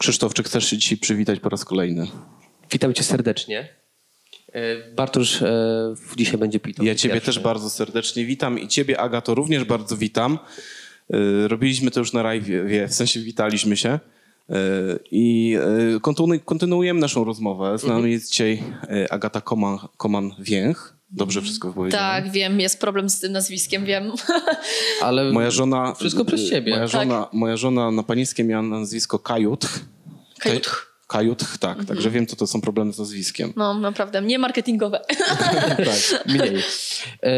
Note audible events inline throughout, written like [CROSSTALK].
Krzysztof, czy chcesz się dzisiaj przywitać po raz kolejny? Witam cię serdecznie. E, Bartosz e, dzisiaj będzie pitał. Ja ciebie pierwszy. też bardzo serdecznie witam i ciebie, Agato, również bardzo witam. Y, Robiliśmy to już na live, w sensie witaliśmy się. I kontynu- kontynuujemy naszą rozmowę. Z nami jest dzisiaj Agata Koman, Koman-Więch. Dobrze wszystko powiedziałem? Tak, wiem, jest problem z tym nazwiskiem, wiem. [LAUGHS] Ale Moja żona... Wszystko przez y, ciebie. Moja Tak. żona, moja żona na panieńskie miała nazwisko Kajut. Kajut. Kajut, tak. Mhm. Także wiem, co to są problemy z nazwiskiem. No, naprawdę, nie marketingowe. [LAUGHS] tak. mniej. [LAUGHS] E,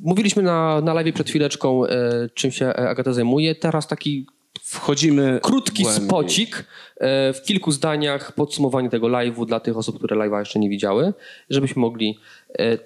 mówiliśmy na, na live przed chwileczką, e, czym się e, Agata zajmuje. Teraz taki Wchodzimy... krótki głębiej. spocik e, w kilku zdaniach podsumowanie tego live'u dla tych osób, które live'a jeszcze nie widziały, żebyśmy mogli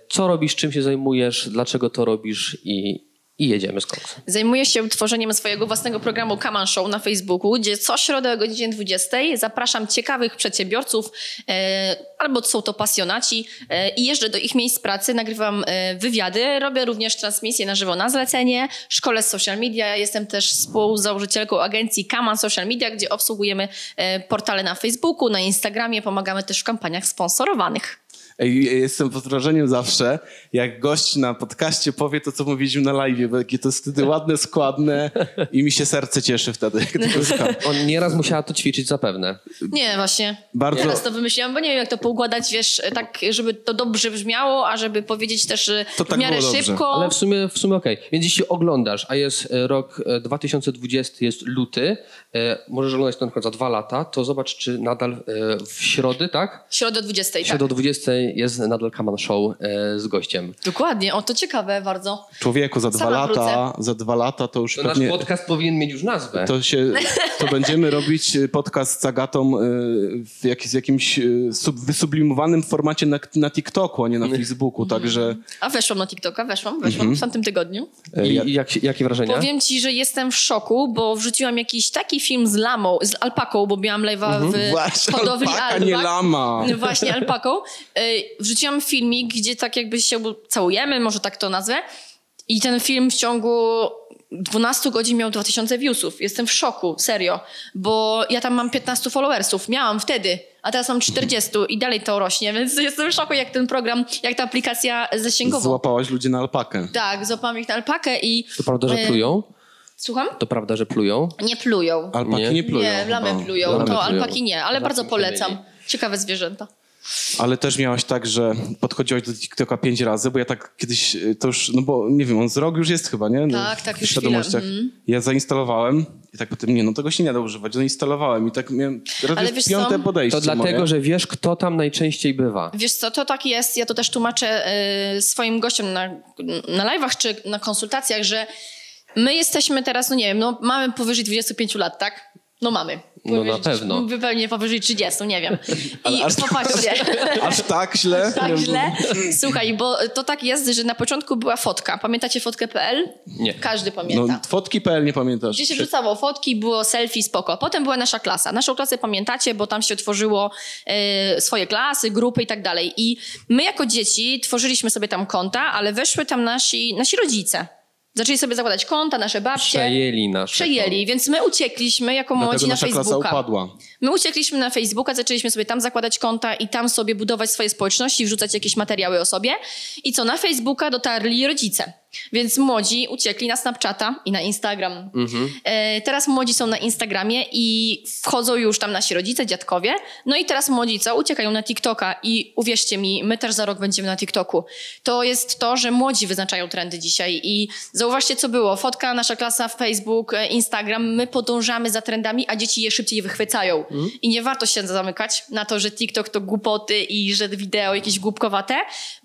co robisz, czym się zajmujesz, dlaczego to robisz i, i jedziemy z koksem. Zajmuję się tworzeniem swojego własnego programu Kaman Show na Facebooku, gdzie co środę o godzinie 20 zapraszam ciekawych przedsiębiorców, e, albo są to pasjonaci e, i jeżdżę do ich miejsc pracy, nagrywam e, wywiady, robię również transmisje na żywo na zlecenie, szkole z social media, jestem też współzałożycielką agencji Kaman Social Media, gdzie obsługujemy e, portale na Facebooku, na Instagramie, pomagamy też w kampaniach sponsorowanych. Ej, jestem pod wrażeniem zawsze, jak gość na podcaście powie to, co mówiliśmy na live, bo jakie to jest wtedy ładne, składne i mi się serce cieszy wtedy, jak to. [LAUGHS] On nieraz musiała to ćwiczyć zapewne. Nie, właśnie. Bardzo- Teraz to wymyśliłam, bo nie wiem, jak to poukładać, wiesz, tak, żeby to dobrze brzmiało, a żeby powiedzieć też że To tak w miarę było dobrze. szybko. Ale w sumie, w sumie okej. Więc jeśli oglądasz, a jest e, rok e, 2020, jest luty, e, możesz oglądać to na przykład za dwa lata, to zobacz, czy nadal e, w środę, tak? Środę o 20, W tak. środę o 20 jest nadal Kaman Show e, z gościem. Dokładnie, o to ciekawe bardzo. Człowieku, za dwa Sama lata, za dwa lata to już To nasz pewnie... podcast powinien mieć już nazwę. To, się, to będziemy robić y, podcast z Agatą y, w, jak, z jakimś sub, wysublimowanym formacie na, na TikToku, a nie na Facebooku, także A weszłam na TikToka, weszłam, weszłam w tamtym tygodniu. e, I, ja, i jak, jakie wrażenia? Powiem ci, że jestem w szoku, bo wrzuciłam jakiś taki film z lamą, z alpaką, bo miałam live'a w Mhm. Właśnie, hodowli alpaka, nie alpak. lama. No Właśnie alpaką. Wrzuciłam filmik, gdzie tak jakby się całujemy, może tak to nazwę. I ten film w ciągu 12 godzin miał 2000 viewsów. Jestem w szoku, serio. Bo ja tam mam 15 followersów. Miałam wtedy, a teraz mam 40 i dalej to rośnie, więc jestem w szoku, jak ten program, jak ta aplikacja zasięgowo. złapałaś ludzi na alpakę. Tak, złapałam ich na alpakę i... To prawda, że e, plują? Słucham? To prawda, że plują? Nie plują. Alpaki nie, Nie? plują. nie, lamy plują, Lamy to plują. alpaki nie, ale Zawsze bardzo polecam. Ciekawe zwierzęta. Ale też miałaś tak, że podchodziłaś do TikToka pięć razy, bo ja tak kiedyś, y, to już, no bo nie wiem, on z rok już jest chyba, nie? No, Tak, tak, w już wiadomościach. chwilę, mhm. Ja zainstalowałem i tak potem, nie, no tego się nie da używać. Zainstalowałem i tak miałem, Ale wiesz piąte co? podejście To dlatego, moje. że wiesz, kto tam najczęściej bywa. Wiesz co, to tak jest, ja to też tłumaczę y, swoim gościom na, na live'ach czy na konsultacjach, że my jesteśmy teraz, no nie wiem, no mamy powyżej 25 lat, tak? No mamy. No na Powyżej- pewno. Pewnie powyżej 30, nie wiem. [LAUGHS] I aż- popatrzcie. [LAUGHS] Aż tak źle? tak źle. Słuchaj, bo to tak jest, że na początku była fotka. Pamiętacie fotkę.pl? Nie. Każdy pamięta. No, fotki.pl nie pamiętasz. Gdzie się wrzucało fotki, było selfie, spoko. Potem była nasza klasa. Naszą klasę pamiętacie, bo tam się tworzyło e, swoje klasy, grupy i tak dalej. I my jako dzieci tworzyliśmy sobie tam konta, ale weszły tam nasi, nasi rodzice. Zaczęli sobie zakładać konta, nasze babcie. Przejęli nasze. Przejęli, więc my uciekliśmy jako młodzi na nasza klasa Facebooka. upadła. My uciekliśmy na Facebooka, zaczęliśmy sobie tam zakładać konta i tam sobie budować swoje społeczności, wrzucać jakieś materiały o sobie. I co, na Facebooka dotarli rodzice. Więc młodzi uciekli na Snapchata i na Instagram. E, teraz młodzi są na Instagramie i wchodzą już tam nasi rodzice, dziadkowie. No i teraz młodzi co? Uciekają na TikToka i uwierzcie mi, my też za rok będziemy na TikToku. To jest to, że młodzi wyznaczają trendy dzisiaj i zauważcie co było. Fotka, nasza klasa, Facebook, e, Instagram, my podążamy za trendami, a dzieci je szybciej wychwycają. I nie warto się zamykać na to, że TikTok to głupoty i że wideo jakieś głupkowate,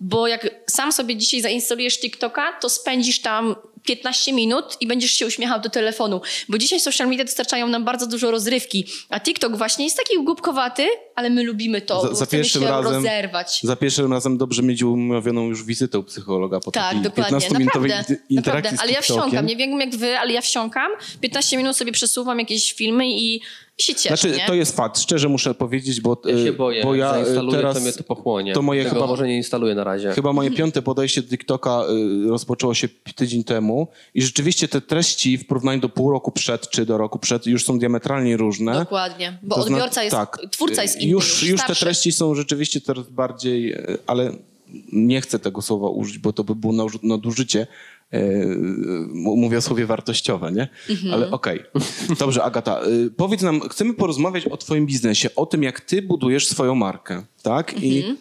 bo jak sam sobie dzisiaj zainstalujesz TikToka, to spędzisz tam 15 minut i będziesz się uśmiechał do telefonu. Bo dzisiaj social media dostarczają nam bardzo dużo rozrywki, a TikTok właśnie jest taki głupkowaty, ale my lubimy to, Za- bo za pierwszym się razem- rozerwać. Za pierwszym razem dobrze mieć umówioną już wizytę u psychologa po Tak, dokładnie. 15-minutowej Naprawdę, inter- interakcji naprawdę. Ale ja wsiąkam. Nie wiem jak wy, ale ja wsiąkam. 15 minut sobie przesuwam jakieś filmy i się cieszę, Znaczy, nie? to jest fakt, szczerze muszę powiedzieć, bo, Ja się y, boję, bo ja y, zainstaluję, teraz... to mnie to pochłonie. to moje Tego chyba- może nie instaluję na razie. Chyba moje piąte podejście do TikToka y, rozpoczęło się tydzień temu i rzeczywiście te treści w porównaniu do pół roku przed czy do roku przed już są diametralnie różne. Dokładnie, bo To zna- odbiorca jest, tak, twórca jest inny Już, już, już te starszy. treści są rzeczywiście coraz bardziej, ale nie chcę tego słowa użyć, bo to by było naduży- nadużycie. M- Mówię o słowie wartościowe, nie? Mhm. Ale okej. Dobrze, Agata, y, powiedz nam, chcemy porozmawiać o twoim biznesie, o tym, jak ty budujesz swoją markę, tak? I, Mhm.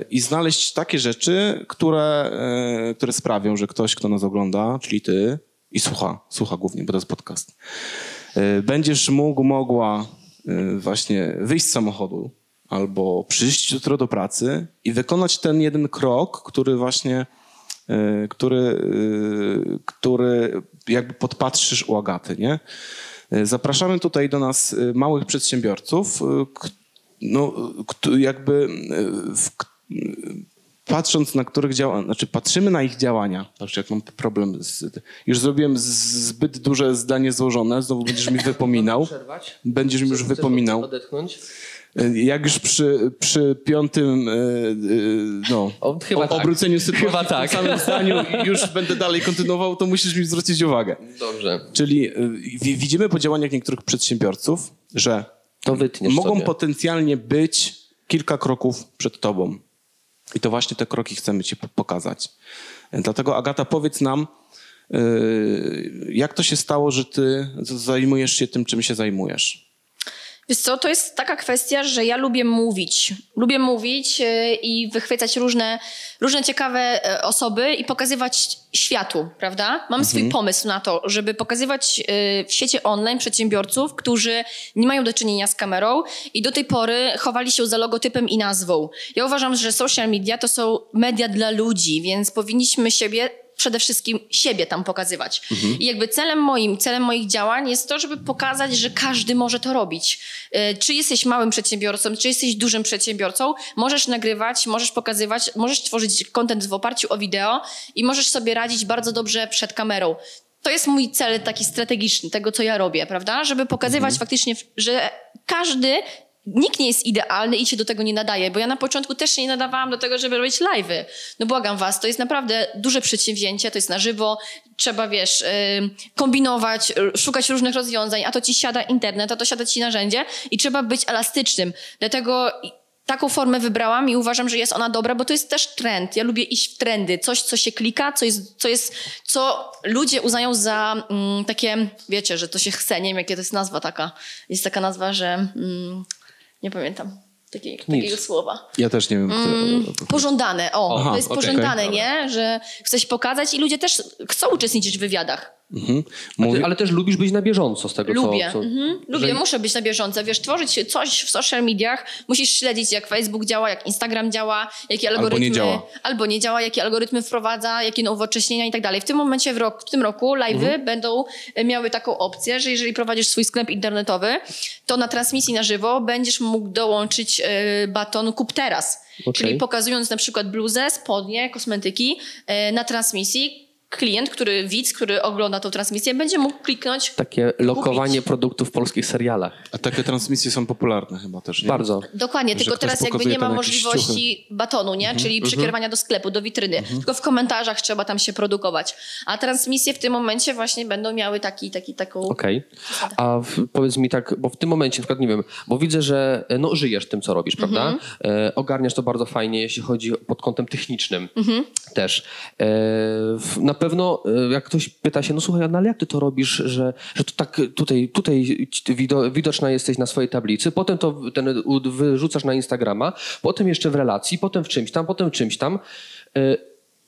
y, I znaleźć takie rzeczy, które, y, które sprawią, że ktoś, kto nas ogląda, czyli ty, i słucha, słucha głównie, bo to jest podcast, będziesz mógł, mogła właśnie wyjść z samochodu albo przyjść jutro do pracy i wykonać ten jeden krok, który właśnie, który, y, który jakby podpatrzysz u Agaty, nie? Y, Zapraszamy tutaj do nas y, małych przedsiębiorców, y, no, jakby y, w, patrząc na których działania, znaczy patrzymy na ich działania. Patrz, jak mam problem. Z, już zrobiłem zbyt duże zdanie złożone, znowu będziesz mi [LAUGHS] wypominał. Będziesz mi już wypominał. Odetchnąć? Y, Jak już przy, przy piątym y, y, no, O, chyba o- tak. obróceniu sytuacji Chyba w tak. samym zdaniu [LAUGHS] już będę dalej kontynuował, to musisz mi zwrócić uwagę. Dobrze. Czyli wi- widzimy po działaniach niektórych przedsiębiorców, że mogą sobie. potencjalnie być kilka kroków przed tobą. I to właśnie te kroki chcemy ci po- pokazać. Dlatego Agata, powiedz nam, jak to się stało, że ty zajmujesz się tym, czym się zajmujesz? Wiesz co, to jest taka kwestia, że ja lubię mówić. Lubię mówić e, i wychwycać różne, różne ciekawe e, osoby i pokazywać światu, prawda? Mam swój pomysł na to, żeby pokazywać e, w sieci online przedsiębiorców, którzy nie mają do czynienia z kamerą i do tej pory chowali się za logotypem i nazwą. Ja uważam, że social media to są media dla ludzi, więc powinniśmy siebie przede wszystkim siebie tam pokazywać. I jakby celem moim, celem moich działań jest to, żeby pokazać, że każdy może to robić. E, Czy jesteś małym przedsiębiorcą, czy jesteś dużym przedsiębiorcą, możesz nagrywać, możesz pokazywać, możesz tworzyć content w oparciu o wideo i możesz sobie radzić bardzo dobrze przed kamerą. To jest mój cel taki strategiczny, tego co ja robię, prawda? Żeby pokazywać faktycznie, że każdy Nikt nie jest idealny i się do tego nie nadaje, bo ja na początku też się nie nadawałam do tego, żeby robić live'y. No błagam was, to jest naprawdę duże przedsięwzięcie, to jest na żywo, trzeba, wiesz, kombinować, szukać różnych rozwiązań, a to ci siada internet, a to siada ci narzędzie i trzeba być elastycznym. Dlatego taką formę wybrałam i uważam, że jest ona dobra, bo to jest też trend. Ja lubię iść w trendy, coś, co się klika, co jest, co, jest, co ludzie uznają za mm, takie, wiecie, że to się chce, nie wiem, jakie to jest nazwa taka. Jest taka nazwa, że mm, nie pamiętam takiej, takiego słowa. Ja też nie wiem, kto... Pożądane, o, Aha, to jest okej. pożądane, nie? Że chce się pokazać i ludzie też chcą uczestniczyć w wywiadach. Mhm. Ty, Mówi... ale też lubisz być na bieżąco z tego, Lubię, co... co mhm. lubię, że- muszę być na bieżąco. Wiesz, tworzyć coś w social mediach, musisz śledzić, jak Facebook działa, jak Instagram działa, jakie Albo algorytmy... nie działa. Albo nie działa, jakie algorytmy wprowadza, jakie nowocześnienia i tak dalej. W tym momencie, w, rok, w tym roku live'y Mhm. będą e, miały taką opcję, że jeżeli prowadzisz swój sklep internetowy, to na transmisji na żywo będziesz mógł dołączyć e, baton kup teraz. Okej. Czyli pokazując na przykład bluzę, spodnie, kosmetyki e, na transmisji, klient, który, widz, który ogląda tą transmisję, będzie mógł kliknąć Takie lokowanie produktów w polskich serialach. A takie transmisje są popularne chyba też, nie? Bardzo. Dokładnie, tylko teraz jakby nie ma możliwości batonu, nie? czyli przekierowania do sklepu, do witryny. Tylko w komentarzach trzeba tam się produkować. A transmisje w tym momencie właśnie będą miały taki, taki, taką... Okej. A w, powiedz mi tak, bo w tym momencie, na przykład nie wiem, bo widzę, że e, no, żyjesz tym, co robisz, prawda? E, ogarniasz to bardzo fajnie, jeśli chodzi pod kątem technicznym też. E, w, na pewno, e, jak ktoś pyta się, no słuchaj, no ale jak ty to robisz, że, że to tak tutaj, tutaj widoczna jesteś na swojej tablicy, potem to w- ten, wyrzucasz na Instagrama, potem jeszcze w relacji, potem w czymś tam, potem czymś tam. E,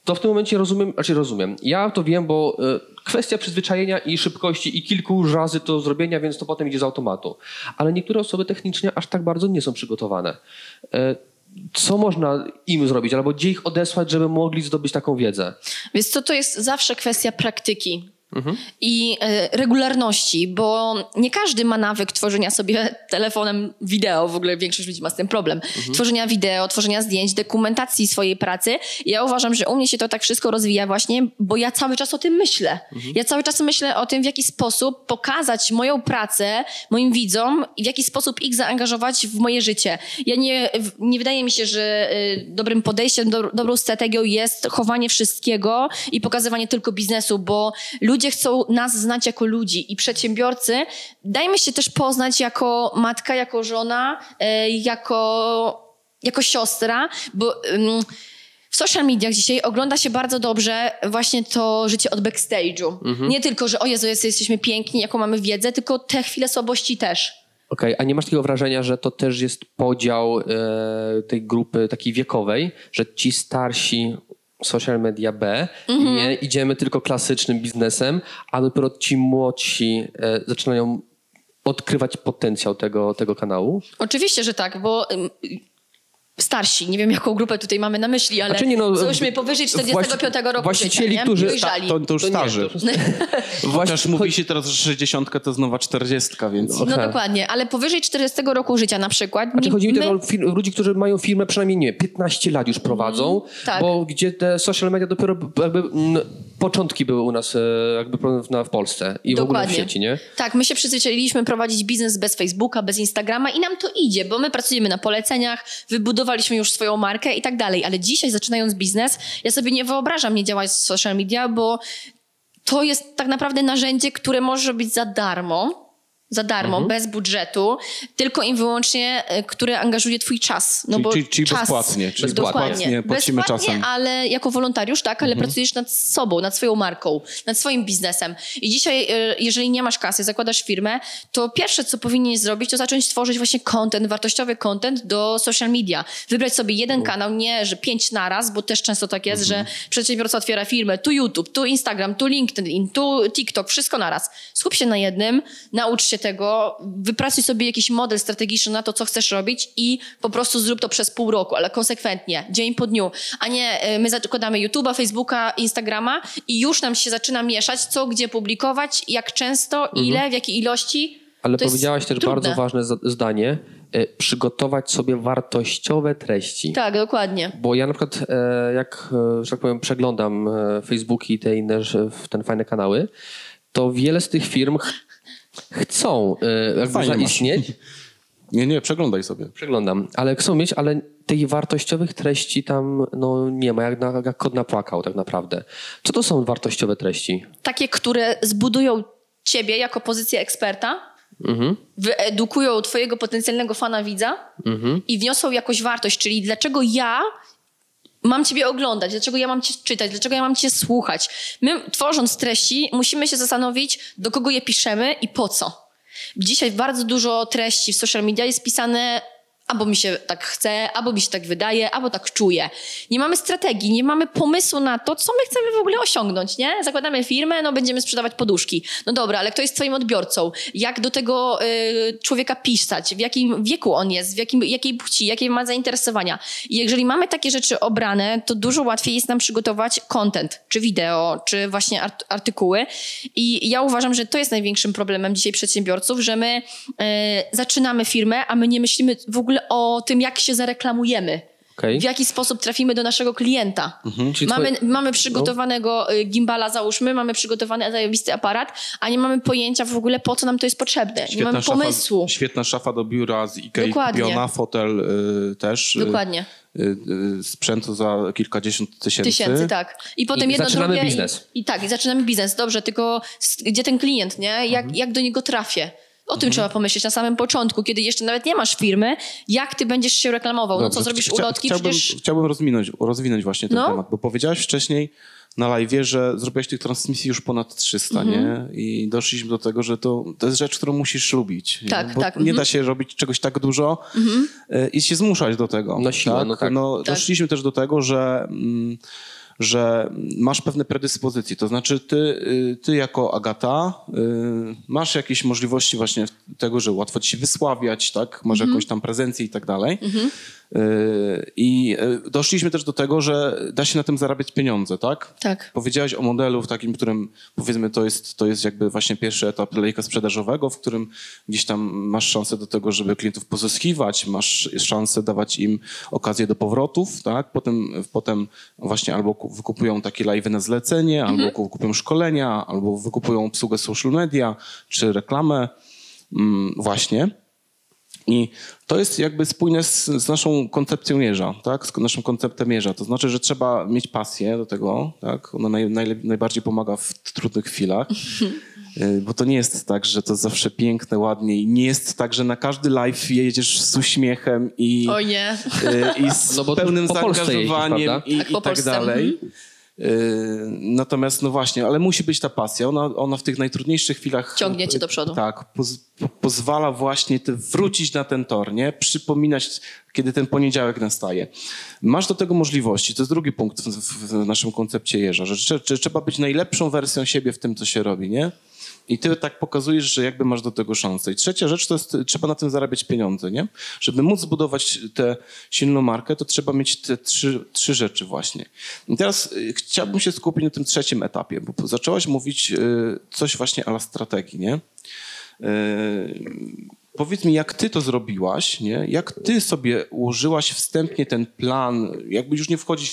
to w tym momencie rozumiem, znaczy rozumiem. Ja to wiem, bo e, kwestia przyzwyczajenia i szybkości i kilku razy to zrobienia, więc to potem idzie z automatu. Ale niektóre osoby technicznie aż tak bardzo nie są przygotowane. Co można im zrobić, albo gdzie ich odesłać, żeby mogli zdobyć taką wiedzę? Więc co to jest zawsze kwestia praktyki. I e, regularności, bo nie każdy ma nawyk tworzenia sobie telefonem wideo, w ogóle większość ludzi ma z tym problem. Tworzenia wideo, tworzenia zdjęć, dokumentacji swojej pracy. Ja uważam, że u mnie się to tak wszystko rozwija właśnie, bo ja cały czas o tym myślę. Ja cały czas myślę o tym, w jaki sposób pokazać moją pracę moim widzom i w jaki sposób ich zaangażować w moje życie. Ja nie, nie wydaje mi się, że y, dobrym podejściem, do, dobrą strategią jest chowanie wszystkiego i pokazywanie tylko biznesu, bo ludzie chcą nas znać jako ludzi i przedsiębiorcy. Dajmy się też poznać jako matka, jako żona, y, jako, jako siostra, bo... w social mediach dzisiaj ogląda się bardzo dobrze właśnie to życie od backstage'u. Nie tylko, że o Jezu, jest- jesteśmy piękni, jaką mamy wiedzę, tylko te chwile słabości też. Okej, a nie masz takiego wrażenia, że to też jest podział e, tej grupy takiej wiekowej, że ci starsi social media B, Mhm. nie idziemy tylko klasycznym biznesem, a dopiero ci młodsi e, zaczynają odkrywać potencjał tego, tego kanału? Oczywiście, że tak, bo starsi, nie wiem jaką grupę tutaj mamy na myśli, ale Znaczy nie, no, załóżmy powyżej 45 roku właścicieli, życia, nie? którzy- Dojrzali. To, to już To nie, starzy. to- [LAUGHS] Chociaż mówi się teraz, że 60 to jest nowa 40, więc... No dokładnie, ale powyżej 40 roku życia na przykład. Znaczy nie- chodzi mi my- też o ludzi, którzy mają firmę przynajmniej nie, 15 lat już prowadzą, tak. bo gdzie te social media dopiero jakby mm, początki były u nas e, jakby w Polsce i w ogóle w sieci, nie? Tak, my się przyzwyczailiśmy prowadzić biznes bez Facebooka, bez Instagrama i nam to idzie, bo my pracujemy na poleceniach, wybudowaliśmy już swoją markę i tak dalej. Ale dzisiaj zaczynając biznes, ja sobie nie wyobrażam nie działać w social media, bo to jest tak naprawdę narzędzie, które może być za darmo. Za darmo, Mhm. bez budżetu, tylko i wyłącznie, e, które angażuje twój czas. No Czyli- bo czyli- czyli czas, bezpłatnie, czyli bezpłatnie bezpłatnie, czasem. ale jako wolontariusz, tak, ale pracujesz nad sobą, nad swoją marką, nad swoim biznesem. I dzisiaj, e, jeżeli nie masz kasy, zakładasz firmę, to pierwsze, co powinieneś zrobić, to zacząć tworzyć właśnie content, wartościowy content do social media. Wybrać sobie jeden kanał, nie, że pięć naraz, bo też często tak jest, że przedsiębiorca otwiera firmę, tu YouTube, tu Instagram, tu LinkedIn, tu TikTok, wszystko naraz. Skup się na jednym, naucz się tego, wypracuj sobie jakiś model strategiczny na to, co chcesz robić i po prostu zrób to przez pół roku, ale konsekwentnie, dzień po dniu, a nie e, my zakładamy YouTube'a, Facebooka, Instagrama i już nam się zaczyna mieszać, co gdzie publikować, jak często, ile, w jakiej ilości. Mhm. Ale To powiedziałaś też trudne. bardzo ważne zdanie, e, przygotować sobie wartościowe treści. Tak, dokładnie. Bo ja na przykład, e, jak, e, że tak powiem, przeglądam e, Facebooki i te inne, ten fajne kanały, to wiele z tych firm chcą jakby Fajnie masz. zaistnieć. [LAUGHS] Nie, nie, przeglądaj sobie. Przeglądam, ale chcą mieć, ale tych wartościowych treści tam no, nie ma, jak, na, jak kod napłakał tak naprawdę. Co to są wartościowe treści? Takie, które zbudują ciebie jako pozycję eksperta, wyedukują twojego potencjalnego fana widza i wniosą jakąś wartość, czyli dlaczego ja mam ciebie oglądać, dlaczego ja mam cię czytać, dlaczego ja mam cię słuchać. My tworząc treści musimy się zastanowić, do kogo je piszemy i po co. Dzisiaj bardzo dużo treści w social media jest pisane albo mi się tak chce, albo mi się tak wydaje, albo tak czuję. Nie mamy strategii, nie mamy pomysłu na to, co my chcemy w ogóle osiągnąć, nie? Zakładamy firmę, no będziemy sprzedawać poduszki. No dobra, ale kto jest twoim odbiorcą? Jak do tego y, człowieka pisać? W jakim wieku on jest? W jakim, jakiej płci? Jakie ma zainteresowania? I jeżeli mamy takie rzeczy obrane, to dużo łatwiej jest nam przygotować content, czy wideo, czy właśnie art- artykuły. I ja uważam, że to jest największym problemem dzisiaj przedsiębiorców, że my e, zaczynamy firmę, a my nie myślimy w ogóle o tym, jak się zareklamujemy. Okej. W jaki sposób trafimy do naszego klienta. Czyli Mamy, twoje- mamy przygotowanego y, gimbala, załóżmy, mamy przygotowany zajebisty aparat, a nie mamy pojęcia w ogóle, po co nam to jest potrzebne. nie mamy pomysłu. Szafa, świetna szafa do biura z Ikei Dokładnie. kupiona, fotel y, też. y, Dokładnie. Y, y, sprzętu za kilkadziesiąt tysięcy. Tysięcy, tak. I potem I jedno zaczynamy drugie. biznes. I, I tak, i zaczynamy biznes. Dobrze, tylko gdzie ten klient, nie? Jak, Mhm. jak do niego trafię? O tym trzeba pomyśleć na samym początku, kiedy jeszcze nawet nie masz firmy, jak ty będziesz się reklamował. No co, zrobisz chcia- ulotki? Chciałbym, Przecież chciałbym rozwinąć, rozwinąć właśnie ten No. temat, bo powiedziałaś wcześniej na live, że zrobiłeś tych transmisji już ponad 300, Mhm. nie? I doszliśmy do tego, że to, to jest rzecz, którą musisz lubić. nie? Tak, bo tak, Nie mhm. da się robić czegoś tak dużo y, i się zmuszać do tego. Na siłę, no tak. No, Tak. Doszliśmy też do tego, że... Mm, że masz pewne predyspozycje. To znaczy, ty, y, ty jako Agata y, masz jakieś możliwości właśnie tego, że łatwo ci się wysławiać, tak? Masz Mhm. jakąś tam prezencję i tak dalej. Yy, I yy, doszliśmy też do tego, że da się na tym zarabiać pieniądze, tak? Tak. Powiedziałeś o modelu w takim, którym powiedzmy to jest, to jest jakby właśnie pierwszy etap lejka sprzedażowego, w którym gdzieś tam masz szansę do tego, żeby klientów pozyskiwać, masz szansę dawać im okazję do powrotów, tak? Potem, potem właśnie albo ku- wykupują takie live na zlecenie, albo ku- wykupują szkolenia, albo wykupują obsługę social media, czy reklamę. Mm, właśnie. I to jest jakby spójne z, z naszą koncepcją jeża, tak? z naszym konceptem jeża. To znaczy, że trzeba mieć pasję do tego, tak? ona naj, najlep- najbardziej pomaga w trudnych chwilach. [LAUGHS] Y, Bo to nie jest tak, że to zawsze piękne, ładnie i nie jest tak, że na każdy live jedziesz z uśmiechem i, O nie. y, i z No bo pełnym po zaangażowaniem jeździsz, i, Tak, i po tak dalej. Y, Natomiast no właśnie, ale musi być ta pasja. Ona, ona w tych najtrudniejszych chwilach Ciągnie cię do przodu. Tak, poz, po, pozwala właśnie te, wrócić na ten tor, nie? Przypominać, kiedy ten poniedziałek nastaje. Masz do tego możliwości. To jest drugi punkt w, w, naszym koncepcie jeża, że trzeba być najlepszą wersją siebie w tym, co się robi, nie? I ty tak pokazujesz, że jakby masz do tego szansę. I trzecia rzecz to jest, trzeba na tym zarabiać pieniądze, nie? Żeby móc zbudować tę silną markę, to trzeba mieć te trzy, trzy rzeczy właśnie. I teraz y, chciałbym się skupić na tym trzecim etapie, bo zaczęłaś mówić y, coś właśnie ala strategii, nie? Powiedz mi, jak ty to zrobiłaś, nie? Jak ty sobie ułożyłaś wstępnie ten plan, jakby już nie wchodzić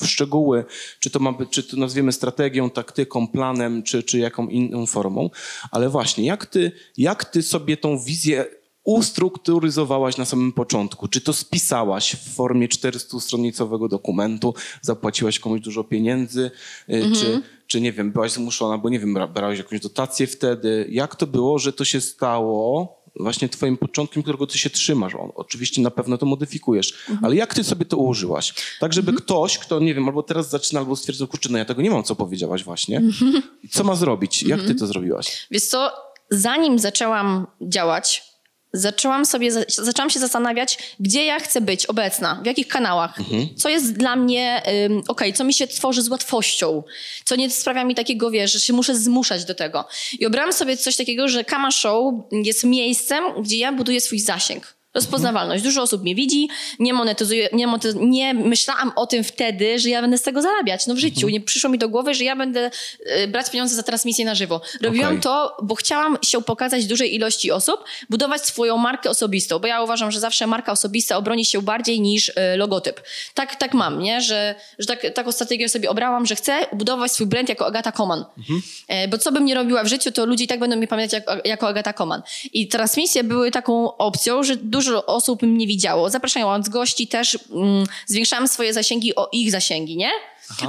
w, szczegóły, czy to ma być, czy to nazwiemy strategią, taktyką, planem, czy, czy jaką inną formą, ale właśnie, jak ty, jak ty sobie tą wizję ustrukturyzowałaś na samym początku? Czy to spisałaś w formie 400-stronicowego dokumentu, zapłaciłaś komuś dużo pieniędzy, y, czy, czy nie wiem, byłaś zmuszona, bo nie wiem, bra- brałaś jakąś dotację wtedy. Jak to było, że to się stało właśnie twoim początkiem, którego ty się trzymasz? O, oczywiście na pewno to modyfikujesz, ale jak ty sobie to ułożyłaś? Tak, żeby ktoś, kto, nie wiem, albo teraz zaczyna, albo stwierdził, kurczę, no ja tego nie mam, co powiedziałaś właśnie. Co ma zrobić? Jak ty to zrobiłaś? Wiesz co, zanim zaczęłam działać, zaczęłam sobie, za- zaczęłam się zastanawiać, gdzie ja chcę być obecna, w jakich kanałach, co jest dla mnie, um, okej, co mi się tworzy z łatwością, co nie sprawia mi takiego, wiesz, że się muszę zmuszać do tego. I obrałam sobie coś takiego, że Kama Show jest miejscem, gdzie ja buduję swój zasięg. Rozpoznawalność. Dużo osób mnie widzi, nie monetyzuję, nie, monetyz- nie myślałam o tym wtedy, że ja będę z tego zarabiać. No w życiu. Nie przyszło mi do głowy, że ja będę y, brać pieniądze za transmisję na żywo. Robiłam Okej. to, bo chciałam się pokazać dużej ilości osób, budować swoją markę osobistą, bo ja uważam, że zawsze marka osobista obroni się bardziej niż y, logotyp. Tak, tak mam, nie? Że, że tak, taką strategię sobie obrałam, że chcę budować swój brand jako Agata Koman. E, Bo co bym nie robiła w życiu, to ludzie i tak będą mnie pamiętać jako, jako Agata Koman. I transmisje były taką opcją, że dużo osób mnie widziało. Zapraszając gości też mm, zwiększałam swoje zasięgi o ich zasięgi, nie?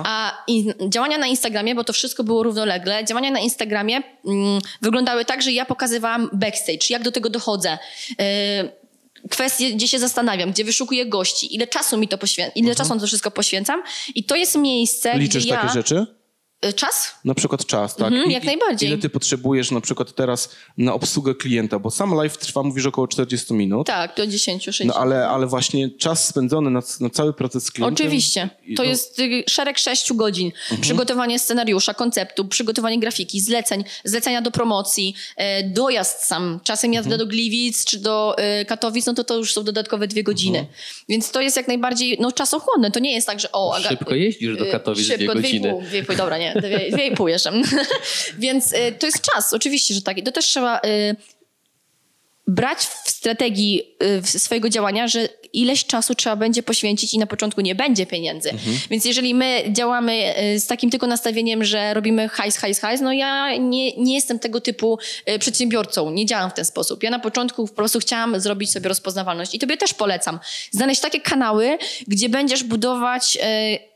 A i działania na Instagramie, bo to wszystko było równolegle, działania na Instagramie mm, wyglądały tak, że ja pokazywałam backstage, jak do tego dochodzę. Yy, kwestie, gdzie się zastanawiam, gdzie wyszukuję gości, ile czasu mi to poświęcam, ile czasu na to wszystko poświęcam. I to jest miejsce, Liczysz gdzie ja... takie rzeczy? Y, Czas? Na przykład czas, tak? Mhm, I- jak i- najbardziej. Ile ty potrzebujesz na przykład teraz na obsługę klienta? Bo sam live trwa, mówisz, około 40 minut. Tak, do 10, 60. No ale, ale właśnie czas spędzony na, na cały proces z klientem... Oczywiście. To no, jest y, szereg sześciu godzin. Przygotowanie scenariusza, konceptu, przygotowanie grafiki, zleceń, zlecenia do promocji, e, dojazd sam. Czasem jazda do Gliwic czy do e, Katowic, no to to już są dodatkowe dwie godziny. Więc to jest jak najbardziej no, czasochłonne. To nie jest tak, że o... Aga- Szybko jeździsz do y, Katowic dwie Szybko, godziny. Dwie i pół, dwie pół, dobra, nie, dwie, dwie i pół jeszcze. Więc y, to jest czas, oczywiście, że tak. I to też trzeba... Y, brać w strategii y, swojego działania, że ileś czasu trzeba będzie poświęcić i na początku nie będzie pieniędzy. Więc jeżeli my działamy y, z takim tylko nastawieniem, że robimy hajs, hajs, hajs, no ja nie, nie jestem tego typu y, przedsiębiorcą, nie działam w ten sposób. Ja na początku po prostu chciałam zrobić sobie rozpoznawalność i tobie też polecam. Znaleźć takie kanały, gdzie będziesz budować y,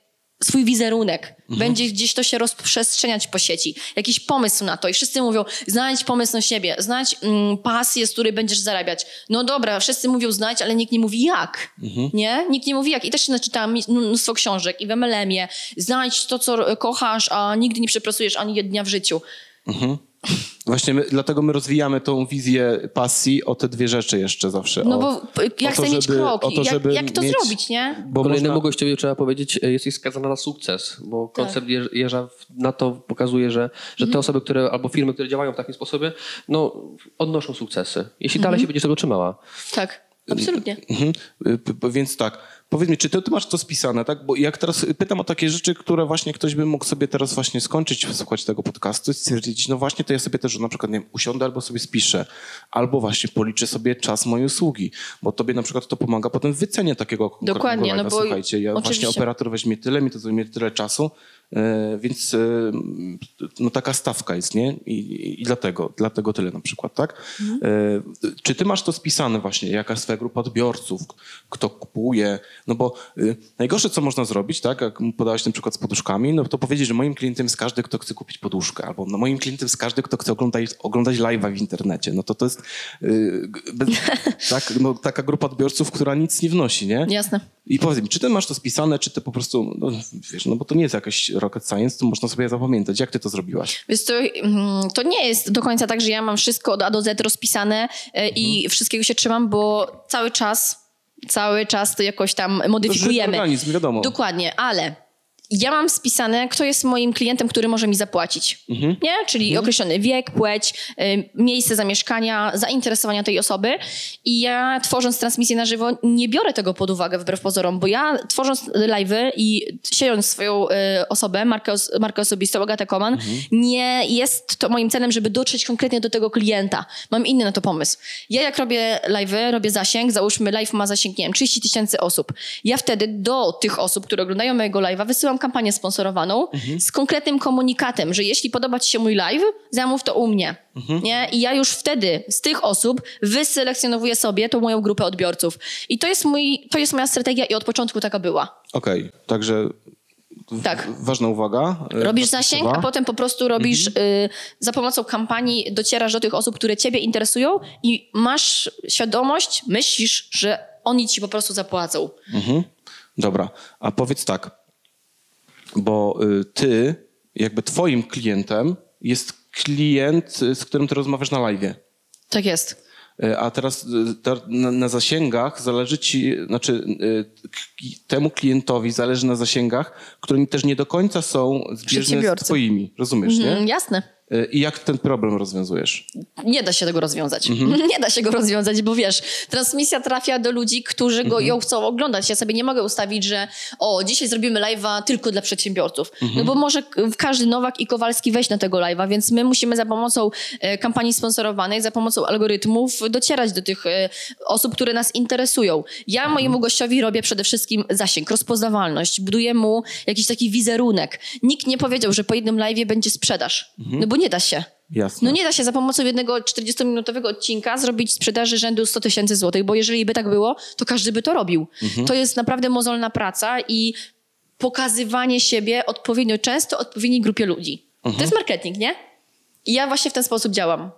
swój wizerunek. Będzie gdzieś to się rozprzestrzeniać po sieci. Jakiś pomysł na to. I wszyscy mówią, znajdź pomysł na siebie, znajdź mm, pasję, z której będziesz zarabiać. No dobra, wszyscy mówią znajdź, ale nikt nie mówi jak. Nie? Nikt nie mówi jak. I też się naczytałam mnóstwo książek i w MLM-ie. Znajdź to, co kochasz, a nigdy nie przepracujesz ani dnia w życiu. Właśnie my, dlatego my rozwijamy tą wizję pasji o te dwie rzeczy jeszcze zawsze. No o, bo p- ja o chcę mieć to, jak, jak to mieć- zrobić, nie? Bo Kolejnemu można, gościowi trzeba powiedzieć, e, jesteś skazana na sukces, bo Tak. koncept w- na to pokazuje, że, że Mhm. te osoby, które, albo firmy, które działają w takim sposobie, no, odnoszą sukcesy. Jeśli Mhm. dalej się będziesz tego trzymała. Tak. Absolutnie. Mhm. Y, Więc tak, powiedz mi, czy ty, ty masz to spisane, tak? Bo jak teraz pytam o takie rzeczy, które właśnie ktoś by mógł sobie teraz właśnie skończyć, słuchać tego podcastu i stwierdzić, no właśnie to ja sobie też na przykład, nie wiem, usiądę albo sobie spiszę, albo właśnie policzę sobie czas mojej usługi, bo tobie na przykład to pomaga potem w wycenie takiego Dokładnie, no bo Słuchajcie, ja oczywiście. właśnie operator weźmie tyle, mi to zajmie tyle czasu, więc e, no taka stawka jest, nie? I, i, dlatego, dlatego tyle na przykład, tak? E, czy ty masz to spisane właśnie, jaka jest twoja grupa odbiorców, kto kupuje? No bo najgorsze, co można zrobić, tak, jak podałeś ten przykład z poduszkami, no to powiedzieć, że moim klientem jest każdy, kto chce kupić poduszkę, albo no, moim klientem jest każdy, kto chce oglądać, oglądać live'a w internecie. No to to jest bez, [LAUGHS] tak, no, taka grupa odbiorców, która nic nie wnosi, nie? Jasne. I powiedz mi, czy ty masz to spisane, czy ty po prostu, no, wiesz, no bo to nie jest jakaś rocket science, to można sobie zapamiętać. Jak ty to zrobiłaś? Więc to, mm, to nie jest do końca tak, że ja mam wszystko od A do Z rozpisane e, i wszystkiego się trzymam, bo cały czas, cały czas to jakoś tam modyfikujemy. organizm, wiadomo. Dokładnie, ale ja mam spisane, kto jest moim klientem, który może mi zapłacić. Mhm. Nie? Czyli określony wiek, płeć, y, miejsce zamieszkania, zainteresowania tej osoby. I ja tworząc transmisję na żywo nie biorę tego pod uwagę wbrew pozorom, bo ja tworząc live'y i siejąc swoją y, osobę, markę, os- markę osobistą, Agatę Koman, Mhm. nie jest to moim celem, żeby dotrzeć konkretnie do tego klienta. Mam inny na to pomysł. Ja jak robię live'y, robię zasięg, załóżmy live ma zasięg, nie wiem, 30 tysięcy osób. Ja wtedy do tych osób, które oglądają mojego live'a, wysyłam kampanię sponsorowaną z konkretnym komunikatem, że jeśli podoba ci się mój live, zamów to u mnie. Nie? I ja już wtedy z tych osób wyselekcjonowuję sobie tą moją grupę odbiorców. I to jest, mój, to jest moja strategia i od początku taka była. Okej, także w- Tak. ważna uwaga. e, Robisz zasięg, a potem po prostu robisz y, za pomocą kampanii, docierasz do tych osób, które ciebie interesują i masz świadomość, myślisz, że oni ci po prostu zapłacą. Mhm. Dobra, a powiedz tak, bo y, ty, jakby twoim klientem jest klient, y, z którym ty rozmawiasz na live. Tak jest. Y, A teraz na, zasięgach zależy ci, znaczy temu klientowi zależy na zasięgach, które też nie do końca są zbieżne z twoimi, rozumiesz, Mm, nie? jasne. I jak ten problem rozwiązujesz? Nie da się tego rozwiązać. Mhm. [LAUGHS] Nie da się go rozwiązać, bo wiesz, transmisja trafia do ludzi, którzy go, Mhm. ją chcą oglądać. Ja sobie nie mogę ustawić, że o, dzisiaj zrobimy live'a tylko dla przedsiębiorców. Mhm. No bo może każdy Nowak i Kowalski wejść na tego live'a, więc my musimy za pomocą e, kampanii sponsorowanej, za pomocą algorytmów docierać do tych e, osób, które nas interesują. Ja Mhm. mojemu gościowi robię przede wszystkim zasięg, rozpoznawalność, buduję mu jakiś taki wizerunek. Nikt nie powiedział, że po jednym live'ie będzie sprzedaż. Mhm. No bo nie da się. Jasne. No nie da się za pomocą jednego 40-minutowego odcinka zrobić sprzedaży rzędu 100 tysięcy złotych, bo jeżeli by tak było, to każdy by to robił. To jest naprawdę mozolna praca i pokazywanie siebie odpowiednio często odpowiedniej grupie ludzi. To jest marketing, nie? I ja właśnie w ten sposób działam.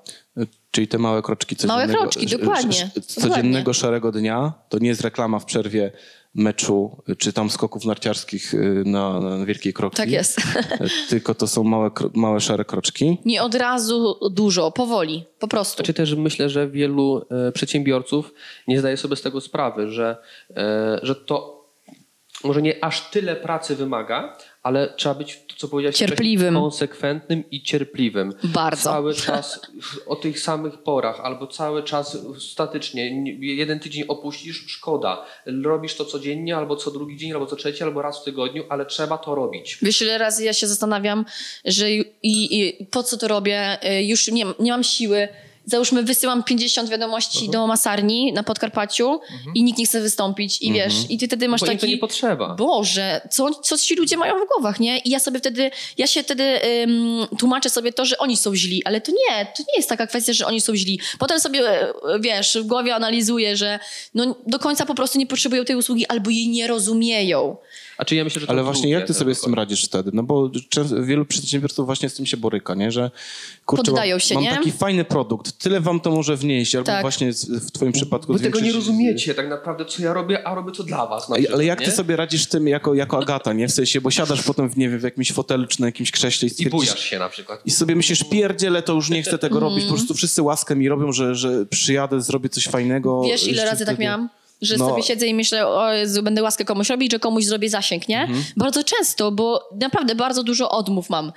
Czyli te małe kroczki codziennego, Małe kroczki, dokładnie. codziennego szarego dnia to nie jest reklama w przerwie meczu y, czy tam skoków narciarskich y, na, na wielkiej kroki. Tak jest. Y, Tylko to są małe, małe szare kroczki. Nie od razu dużo, powoli, po prostu. Czy też myślę, że wielu e, przedsiębiorców nie zdaje sobie z tego sprawy, że, e, że to może nie aż tyle pracy wymaga, ale trzeba być, to co powiedziałeś, Cierpliwym. konsekwentnym i cierpliwym. Bardzo. Cały czas o tych samych porach, albo cały czas statycznie. Nie- Jeden tydzień opuścisz, szkoda. Robisz to codziennie, albo co drugi dzień, albo co trzeci, albo raz w tygodniu, ale trzeba to robić. Wiesz, ile razy ja się zastanawiam, że i, i po co to robię, Y, już nie, nie mam siły. Załóżmy, wysyłam 50 wiadomości do masarni na Podkarpaciu i nikt nie chce wystąpić i wiesz, i ty wtedy masz Bo taki... nie potrzeba. Boże, co, co ci ludzie mają w głowach, nie? I ja sobie wtedy, ja się wtedy ym, tłumaczę sobie to, że oni są źli, ale to nie, to nie jest taka kwestia, że oni są źli. Potem sobie, e, wiesz, w głowie analizuję, że no, do końca po prostu nie potrzebują tej usługi albo jej nie rozumieją. A czy ja myślę, że to Ale właśnie jak ty sobie z tym radzisz wtedy? No bo często, wielu przedsiębiorców właśnie z tym się boryka, nie? Że kurczę, Poddają mam, się, mam nie? taki fajny produkt, tyle wam to może wnieść, albo Tak. właśnie w twoim przypadku Wy tego nie rozumiecie tak naprawdę, co ja robię, a robię to dla was. Przykład, Ale jak nie? ty sobie radzisz z tym jako, jako Agata, nie? W sensie, bo siadasz potem w, nie wiem, w jakimś fotelu czy na jakimś krześle i I stwierdzisz... bujasz się na przykład. I sobie myślisz, pierdziele, to już nie chcę tego robić. Po prostu wszyscy łaskę mi robią, że, że przyjadę, zrobię coś fajnego. Wiesz, ile razy tak miałam? Że No. sobie siedzę i myślę, o Jezu, będę łaskę komuś robić, że komuś zrobię zasięg, nie? Mhm. Bardzo często, bo naprawdę bardzo dużo odmów mam.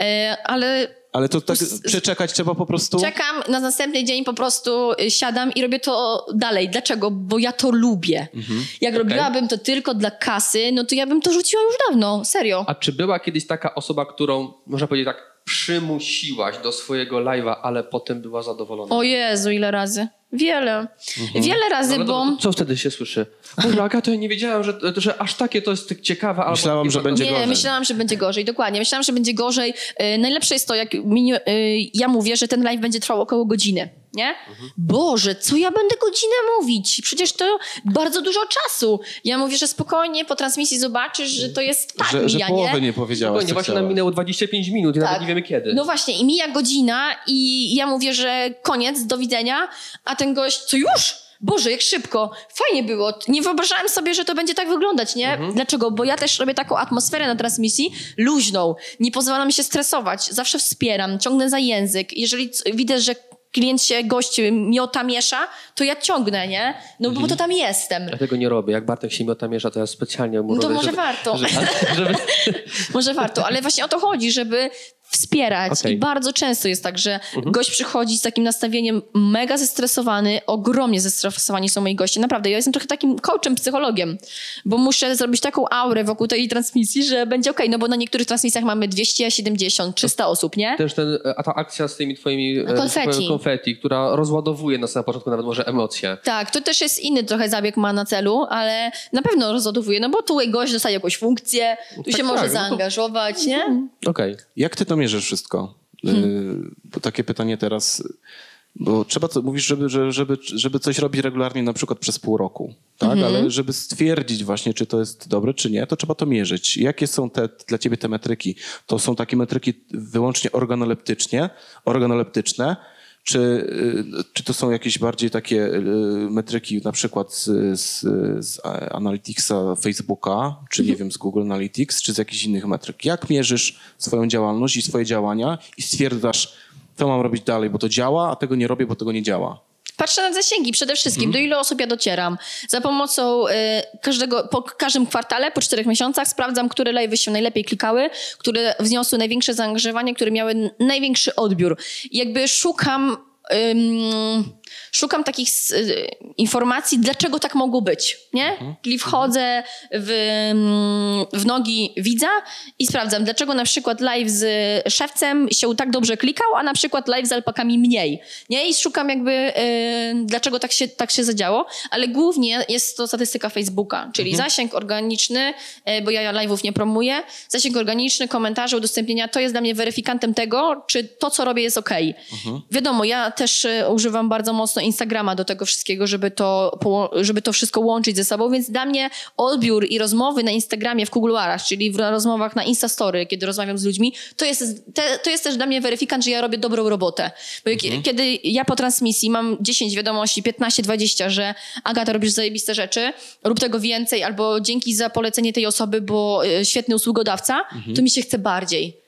E, ale Ale to tak przeczekać trzeba po prostu? Czekam, na następny dzień po prostu siadam i robię to dalej. Dlaczego? Bo ja to lubię. Mhm. Jak robiłabym to tylko dla kasy, no to ja bym to rzuciła już dawno, serio. A czy była kiedyś taka osoba, którą, można powiedzieć tak, przymusiłaś do swojego live'a, ale potem była zadowolona? O Jezu, ile razy. Wiele. Wiele razy, No, bo... Co wtedy się słyszy? Boże, Agato, ja nie wiedziałam, że, że aż takie to jest ciekawe. Albo Myślałam, że będzie Nie, gorzej. myślałam, że będzie gorzej, dokładnie. Myślałam, że będzie gorzej. Yy, najlepsze jest to, jak yy, ja mówię, że ten live będzie trwał około godziny, nie? Mhm. Boże, co ja będę godzinę mówić? Przecież to bardzo dużo czasu. Ja mówię, że spokojnie po transmisji zobaczysz, że to jest tak że, że mija, połowę nie? nie powiedziałaś, Spokojnie, właśnie nam minęło 25 minut i nawet Tak. nie wiemy kiedy. No właśnie, i mija godzina i ja mówię, że koniec, do widzenia, a ten gość, co już? Boże, jak szybko. Fajnie było. Nie wyobrażałem sobie, że to będzie tak wyglądać, nie? Dlaczego? Bo ja też robię taką atmosferę na transmisji luźną. Nie pozwala mi się stresować. Zawsze wspieram, ciągnę za język. Jeżeli widzę, że klient się, gość miota miesza, to ja ciągnę, nie? No bo to tam jestem. Ja tego nie robię. Jak Bartek się miota mierza, to ja specjalnie mu No to robię, może żeby, warto. Żeby, [LAUGHS] żeby, Może warto, ale właśnie o to chodzi, żeby wspierać. Okej. I bardzo często jest tak, że gość przychodzi z takim nastawieniem mega zestresowany, ogromnie zestresowani są moi goście. Naprawdę, ja jestem trochę takim coachem, psychologiem, bo muszę zrobić taką aurę wokół tej transmisji, że będzie okej, no bo na niektórych transmisjach mamy 270, 300 osób, nie? też ten, a ta akcja z tymi twoimi e, Konfetti. konfetti, która rozładowuje nas na początku nawet może emocje. Tak, to też jest inny trochę zabieg ma na celu, ale na pewno rozładowuje, no bo tu gość dostaje jakąś funkcję, tu Tak, się może tak, no to- zaangażować, nie? Okej. Jak ty to mierzysz wszystko? Y, Bo takie pytanie teraz, bo trzeba, to, mówisz, żeby, że- żeby, żeby coś robić regularnie na przykład przez pół roku, tak? Ale żeby stwierdzić właśnie, czy to jest dobre, czy nie, to trzeba to mierzyć. Jakie są te, dla ciebie te metryki? To są takie metryki wyłącznie organoleptycznie, organoleptyczne, czy, y, czy to są jakieś bardziej takie y, metryki na przykład z, z, z Analyticsa Facebooka, czy nie wiem, z Google Analytics, czy z jakichś innych metryk? Jak mierzysz swoją działalność i swoje działania i stwierdzasz, to mam robić dalej, bo to działa, a tego nie robię, bo tego nie działa? Patrzę na zasięgi przede wszystkim, do ilu osób ja docieram. Za pomocą y, każdego, po każdym kwartale, po czterech miesiącach sprawdzam, które live'y się najlepiej klikały, które wzniosły największe zaangażowanie, które miały największy odbiór. Jakby szukam... Szukam takich y, informacji, dlaczego tak mogło być, nie? Czyli wchodzę w, w nogi widza i sprawdzam, dlaczego na przykład live z szewcem się tak dobrze klikał, a na przykład live z alpakami mniej, nie? I szukam jakby, y, dlaczego tak się, tak się zadziało, ale głównie jest to statystyka Facebooka, czyli zasięg organiczny, y, bo ja live'ów nie promuję, zasięg organiczny, komentarze, udostępnienia, to jest dla mnie weryfikantem tego, czy to, co robię jest okej. Wiadomo, ja też y, używam bardzo mocno Instagrama do tego wszystkiego, żeby to, żeby to wszystko łączyć ze sobą, więc dla mnie odbiór i rozmowy na Instagramie w kuluarach, czyli w rozmowach na Instastory, kiedy rozmawiam z ludźmi, to jest, to jest też dla mnie weryfikant, że ja robię dobrą robotę. Bo jak, kiedy ja po transmisji mam 10 wiadomości, 15, 20, że Agata, robisz zajebiste rzeczy, rób tego więcej, albo dzięki za polecenie tej osoby, bo y, świetny usługodawca, to mi się chce bardziej.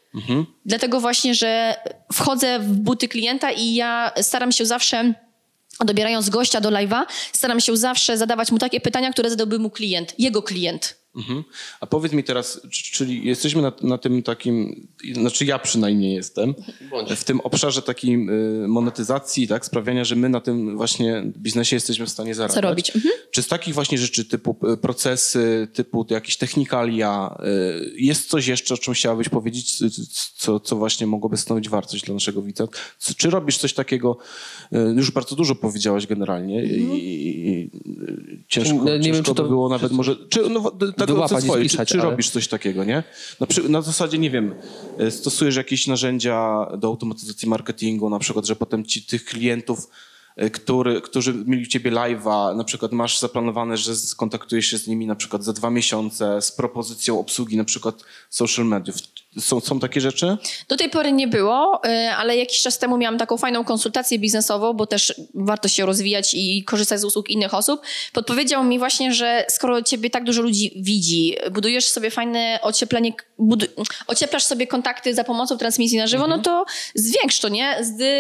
Dlatego właśnie, że wchodzę w buty klienta i ja staram się zawsze, dobierając gościa do live'a, staram się zawsze zadawać mu takie pytania, które zadałby mu klient, jego klient. Mhm. A powiedz mi teraz, czyli jesteśmy na, na tym takim, znaczy ja przynajmniej jestem, w tym obszarze takim y, monetyzacji, tak, sprawiania, że my na tym właśnie biznesie jesteśmy w stanie zarabiać. robić? Mhm. Czy z takich właśnie rzeczy typu y, procesy, typu jakieś technikalia, y, jest coś jeszcze, o czym chciałabyś powiedzieć, co, co właśnie mogłoby stanowić wartość dla naszego widza? Czy robisz coś takiego, już bardzo dużo powiedziałaś generalnie i, i, i ciężko, Nie wiem, ciężko czy to by było nawet może, czy, no, tak swoje, czy, czy ale- robisz coś takiego, nie? Na, przy, na zasadzie, nie wiem, y, stosujesz jakieś narzędzia do automatyzacji marketingu, na przykład, że potem ci tych klientów, y, który, którzy mieli u ciebie live'a, na przykład masz zaplanowane, że skontaktujesz się z nimi na przykład za dwa miesiące z propozycją obsługi na przykład social mediów. Są, są takie rzeczy? Do tej pory nie było, y, ale jakiś czas temu miałam taką fajną konsultację biznesową, bo też warto się rozwijać i korzystać z usług innych osób. Podpowiedział mi właśnie, że skoro ciebie tak dużo ludzi widzi, budujesz sobie fajne ocieplenie k- bud- ocieplasz sobie kontakty za pomocą transmisji na żywo, Mhm. no to zwiększ to, nie? Zdy...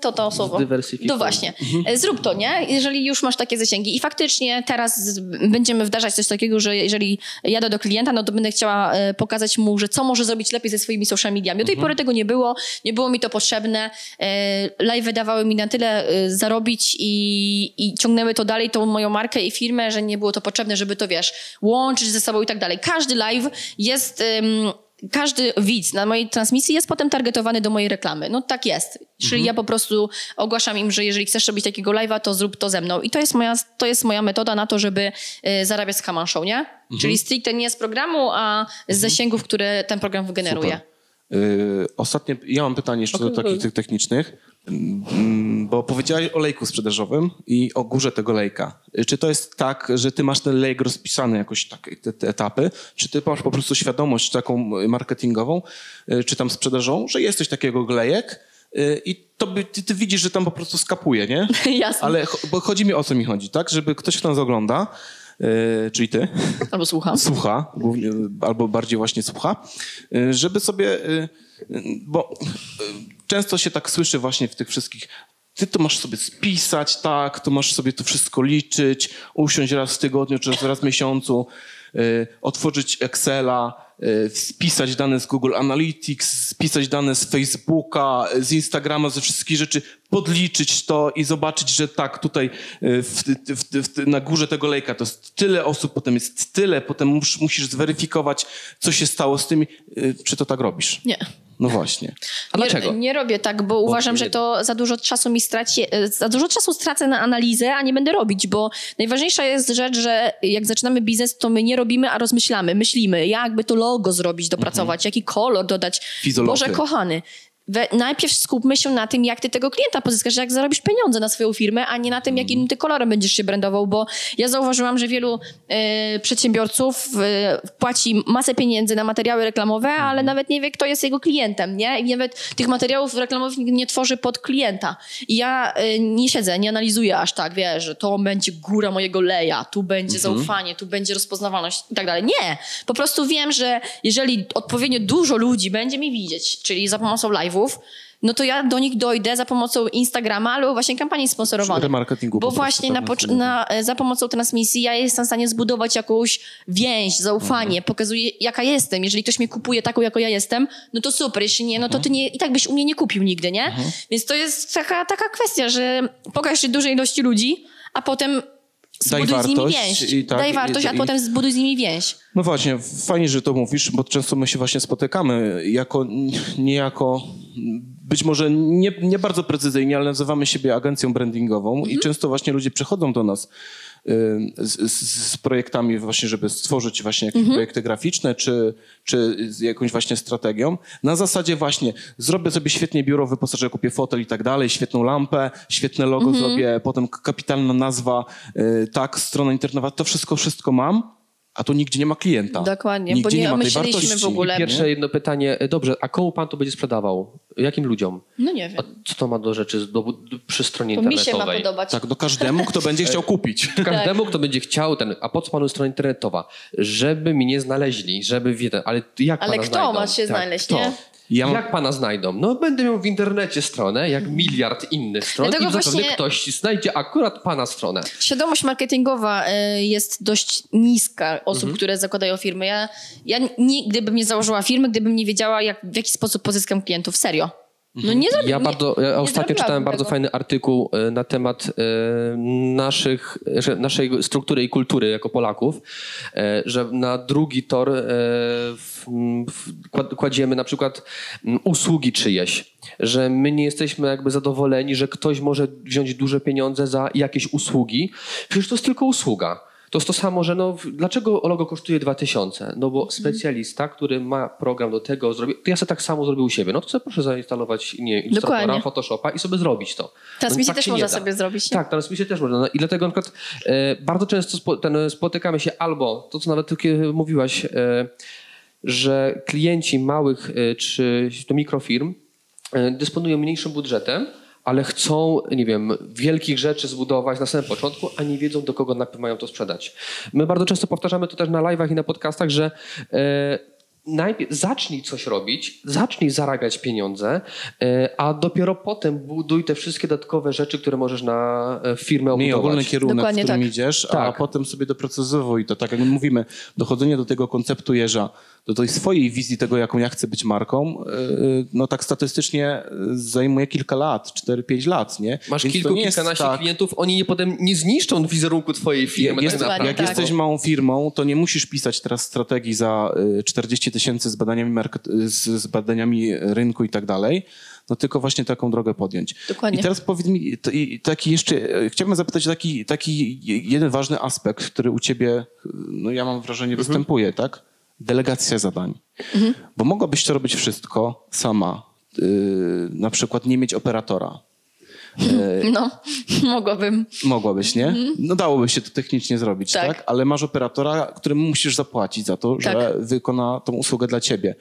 To to słowo. No właśnie. E, Zrób to, nie? Jeżeli już masz takie zasięgi. I faktycznie teraz będziemy wdrażać coś takiego, że jeżeli jadę do klienta, no to będę chciała e, pokazać mu, że co może zrobić lepiej ze swoimi social mediami. Do tej pory tego nie było, nie było mi to potrzebne. E, Live dawały mi na tyle e, zarobić i, i ciągnęły to dalej, tą moją markę i firmę, że nie było to potrzebne, żeby to, wiesz, łączyć ze sobą i tak dalej. Każdy live jest... em, każdy widz na mojej transmisji jest potem targetowany do mojej reklamy. No tak jest. Czyli ja po prostu ogłaszam im, że jeżeli chcesz robić takiego live'a, to zrób to ze mną. I to jest moja, to jest moja metoda na to, żeby y, zarabiać z Haman Show, nie? Czyli stricte nie z programu, a z zasięgów, które ten program wygeneruje. Super. Y, ostatnie, ja mam pytanie jeszcze do takich tych technicznych, Mm, bo powiedziałaś o lejku sprzedażowym i o górze tego lejka. Y, Czy to jest tak, że ty masz ten lejk rozpisany jakoś tak, te, te etapy, czy ty masz po prostu świadomość taką marketingową, y, czy tam sprzedażową, że jest coś takiego lejek y, i to by, ty, ty widzisz, że tam po prostu skapuje, nie? [LAUGHS] Jasne. Ale cho- bo chodzi mi o co mi chodzi, tak? Żeby ktoś, kto nas ogląda, czyli ty, Albo słucham. słucha, głównie, albo bardziej właśnie słucha, y, żeby sobie, y, bo często się tak słyszy właśnie w tych wszystkich, ty to masz sobie spisać, tak, to masz sobie to wszystko liczyć, usiąść raz w tygodniu czy raz w miesiącu, y, otworzyć Excela, y, spisać dane z Google Analytics, spisać dane z Facebooka, z Instagrama, ze wszystkich rzeczy, podliczyć to i zobaczyć, że tak, tutaj y, w, w, w, na górze tego lejka to jest tyle osób, potem jest tyle, potem mus, musisz zweryfikować, co się stało z tymi. Y, Czy to tak robisz? Nie. No właśnie. A dlaczego? Nie, nie robię tak, bo uważam, że to za dużo czasu mi straci, e, za dużo czasu stracę na analizę, a nie będę robić, bo najważniejsza jest rzecz, że jak zaczynamy biznes, to my nie robimy, a rozmyślamy, myślimy, jakby to logo zrobić, dopracować, jaki kolor dodać. Fizolofy. Boże kochany. We, najpierw skupmy się na tym, jak ty tego klienta pozyskasz, jak zarobisz pieniądze na swoją firmę, a nie na tym, jakim ty kolorem będziesz się brandował, bo ja zauważyłam, że wielu e, przedsiębiorców e, płaci masę pieniędzy na materiały reklamowe, ale nawet nie wie, kto jest jego klientem, nie? I nawet tych materiałów reklamowych nie tworzy pod klienta. I ja e, nie siedzę, nie analizuję aż tak, wiesz, że to będzie góra mojego leja, tu będzie zaufanie, tu będzie rozpoznawalność i tak dalej. Nie! Po prostu wiem, że jeżeli odpowiednio dużo ludzi będzie mi widzieć, czyli za pomocą no to ja do nich dojdę za pomocą Instagrama albo właśnie kampanii sponsorowanych. Remarketingu Bo właśnie na, na e, za pomocą transmisji ja jestem w stanie zbudować jakąś więź, zaufanie, pokazuję jaka jestem. Jeżeli ktoś mnie kupuje taką, jako ja jestem, no to super. Jeśli nie, no to ty nie, i tak byś u mnie nie kupił nigdy, nie? Więc to jest taka, taka kwestia, że pokaż się dużej ilości ludzi, a potem zbuduj z nimi wartość więź. i tak, Daj i- wartość, a i- potem zbuduj z nimi więź. No właśnie, fajnie, że to mówisz, bo często my się właśnie spotykamy jako, nie jako, być może nie, nie bardzo precyzyjnie, ale nazywamy siebie agencją brandingową i często właśnie ludzie przychodzą do nas z, z, z projektami właśnie, żeby stworzyć właśnie jakieś projekty graficzne, czy, czy z jakąś właśnie strategią. Na zasadzie właśnie zrobię sobie świetnie biuro, wyposażę, kupię fotel i tak dalej, świetną lampę, świetne logo zrobię, potem kapitalna nazwa, y, tak, strona internetowa, to wszystko, wszystko mam, a tu nigdzie nie ma klienta. Dokładnie, nigdzie bo nie ma tej myśleliśmy wartości. w ogóle. Pierwsze jedno pytanie. E, Dobrze, a komu pan to będzie sprzedawał? Jakim ludziom? No nie wiem. A co to ma do rzeczy do, do, przy stronie To mi się ma internetowej? podobać. Tak, do każdemu, kto będzie chciał kupić. [LAUGHS] Każdemu, kto będzie chciał ten, a po co panu strona internetowa? Żeby mnie znaleźli, żeby wiedzieć, ale jak Ale pana kto znajdą? ma się znaleźć, kto? nie? Ja mam- Jak pana znajdą? No będę miał w internecie stronę, jak miliard innych stron Dlatego i zapewne właśnie- ktoś znajdzie akurat pana stronę. Świadomość marketingowa y, jest dość niska osób, Mhm. które zakładają firmy. Ja, ja nigdy bym nie założyła firmy, gdybym nie wiedziała, jak, w jaki sposób pozyskam klientów. Serio. No nie zrobi, Ja, bardzo, ja nie ostatnio czytałem bardzo tego. fajny artykuł e, na temat e, naszych, naszej struktury i kultury jako Polaków, e, że na drugi tor kładziemy na przykład usługi czyjeś, że my nie jesteśmy jakby zadowoleni, że ktoś może wziąć duże pieniądze za jakieś usługi. Przecież to jest tylko usługa. To jest to samo, że no, dlaczego logo kosztuje 2000? No bo specjalista, który ma program do tego, zrobi, to ja sobie tak samo zrobił u siebie. No to sobie proszę zainstalować nie, Illustratora. Photoshopa i sobie zrobić to. Transmisję No, tak też można sobie zrobić, nie? Tak, transmisję też można. No, I dlatego na przykład e, bardzo często spo, ten, spotykamy się albo, to co nawet ty mówiłaś, e, że klienci małych e, czy to mikrofirm e, dysponują mniejszym budżetem, ale chcą, nie wiem, wielkich rzeczy zbudować na samym początku, a nie wiedzą, do kogo mają to sprzedać. My bardzo często powtarzamy to też na live'ach i na podcastach, że e, najpierw zacznij coś robić, zacznij zarabiać pieniądze, e, a dopiero potem buduj te wszystkie dodatkowe rzeczy, które możesz na e, firmę Miej obudować. ogólny kierunek, Dokładnie w którym tak. idziesz, a Tak. potem sobie doprecyzowuj to. Tak jak mówimy, dochodzenie do tego konceptu jeża, do tej swojej wizji tego, jaką ja chcę być marką, yy, no tak statystycznie zajmuje kilka lat, 4-5 lat, nie? Masz Więc kilku, kilkanaście tak- klientów, oni nie potem nie zniszczą wizerunku twojej firmy. Jest, tak jak tak. jesteś małą firmą, to nie musisz pisać teraz strategii za y, 40 tysięcy z badaniami, market, z, z badaniami rynku i tak dalej, no tylko właśnie taką drogę podjąć. Dokładnie. I teraz powiedz mi, to- i taki jeszcze, e, chciałbym zapytać o taki, taki jeden ważny aspekt, który u ciebie, no ja mam wrażenie, występuje, tak? Delegacja zadań. Bo mogłabyś to robić wszystko sama, y, na przykład nie mieć operatora. No, [LAUGHS] mogłabym. Mogłabyś, nie? No dałoby się to technicznie zrobić, tak? Tak. Ale masz operatora, któremu musisz zapłacić za to, że Tak. wykona tą usługę dla ciebie.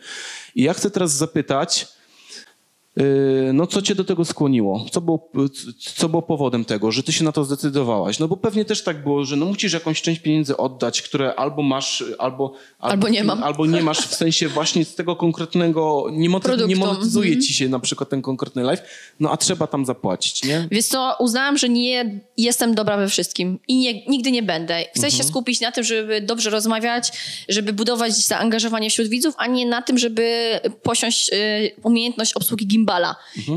I ja chcę teraz zapytać, no co cię do tego skłoniło? Co było, co było powodem tego, że ty się na to zdecydowałaś? No bo pewnie też tak było, że no musisz jakąś część pieniędzy oddać, które albo masz, albo... Albo nie mam. Albo nie masz w sensie właśnie z tego konkretnego, nie, moty, nie monetyzuje Mhm. ci się na przykład ten konkretny live, no a trzeba tam zapłacić, nie? Więc to uznałam, że nie jestem dobra we wszystkim i nie, nigdy nie będę. Chcę się skupić na tym, żeby dobrze rozmawiać, żeby budować zaangażowanie wśród widzów, a nie na tym, żeby posiąść y, umiejętność obsługi gimbala.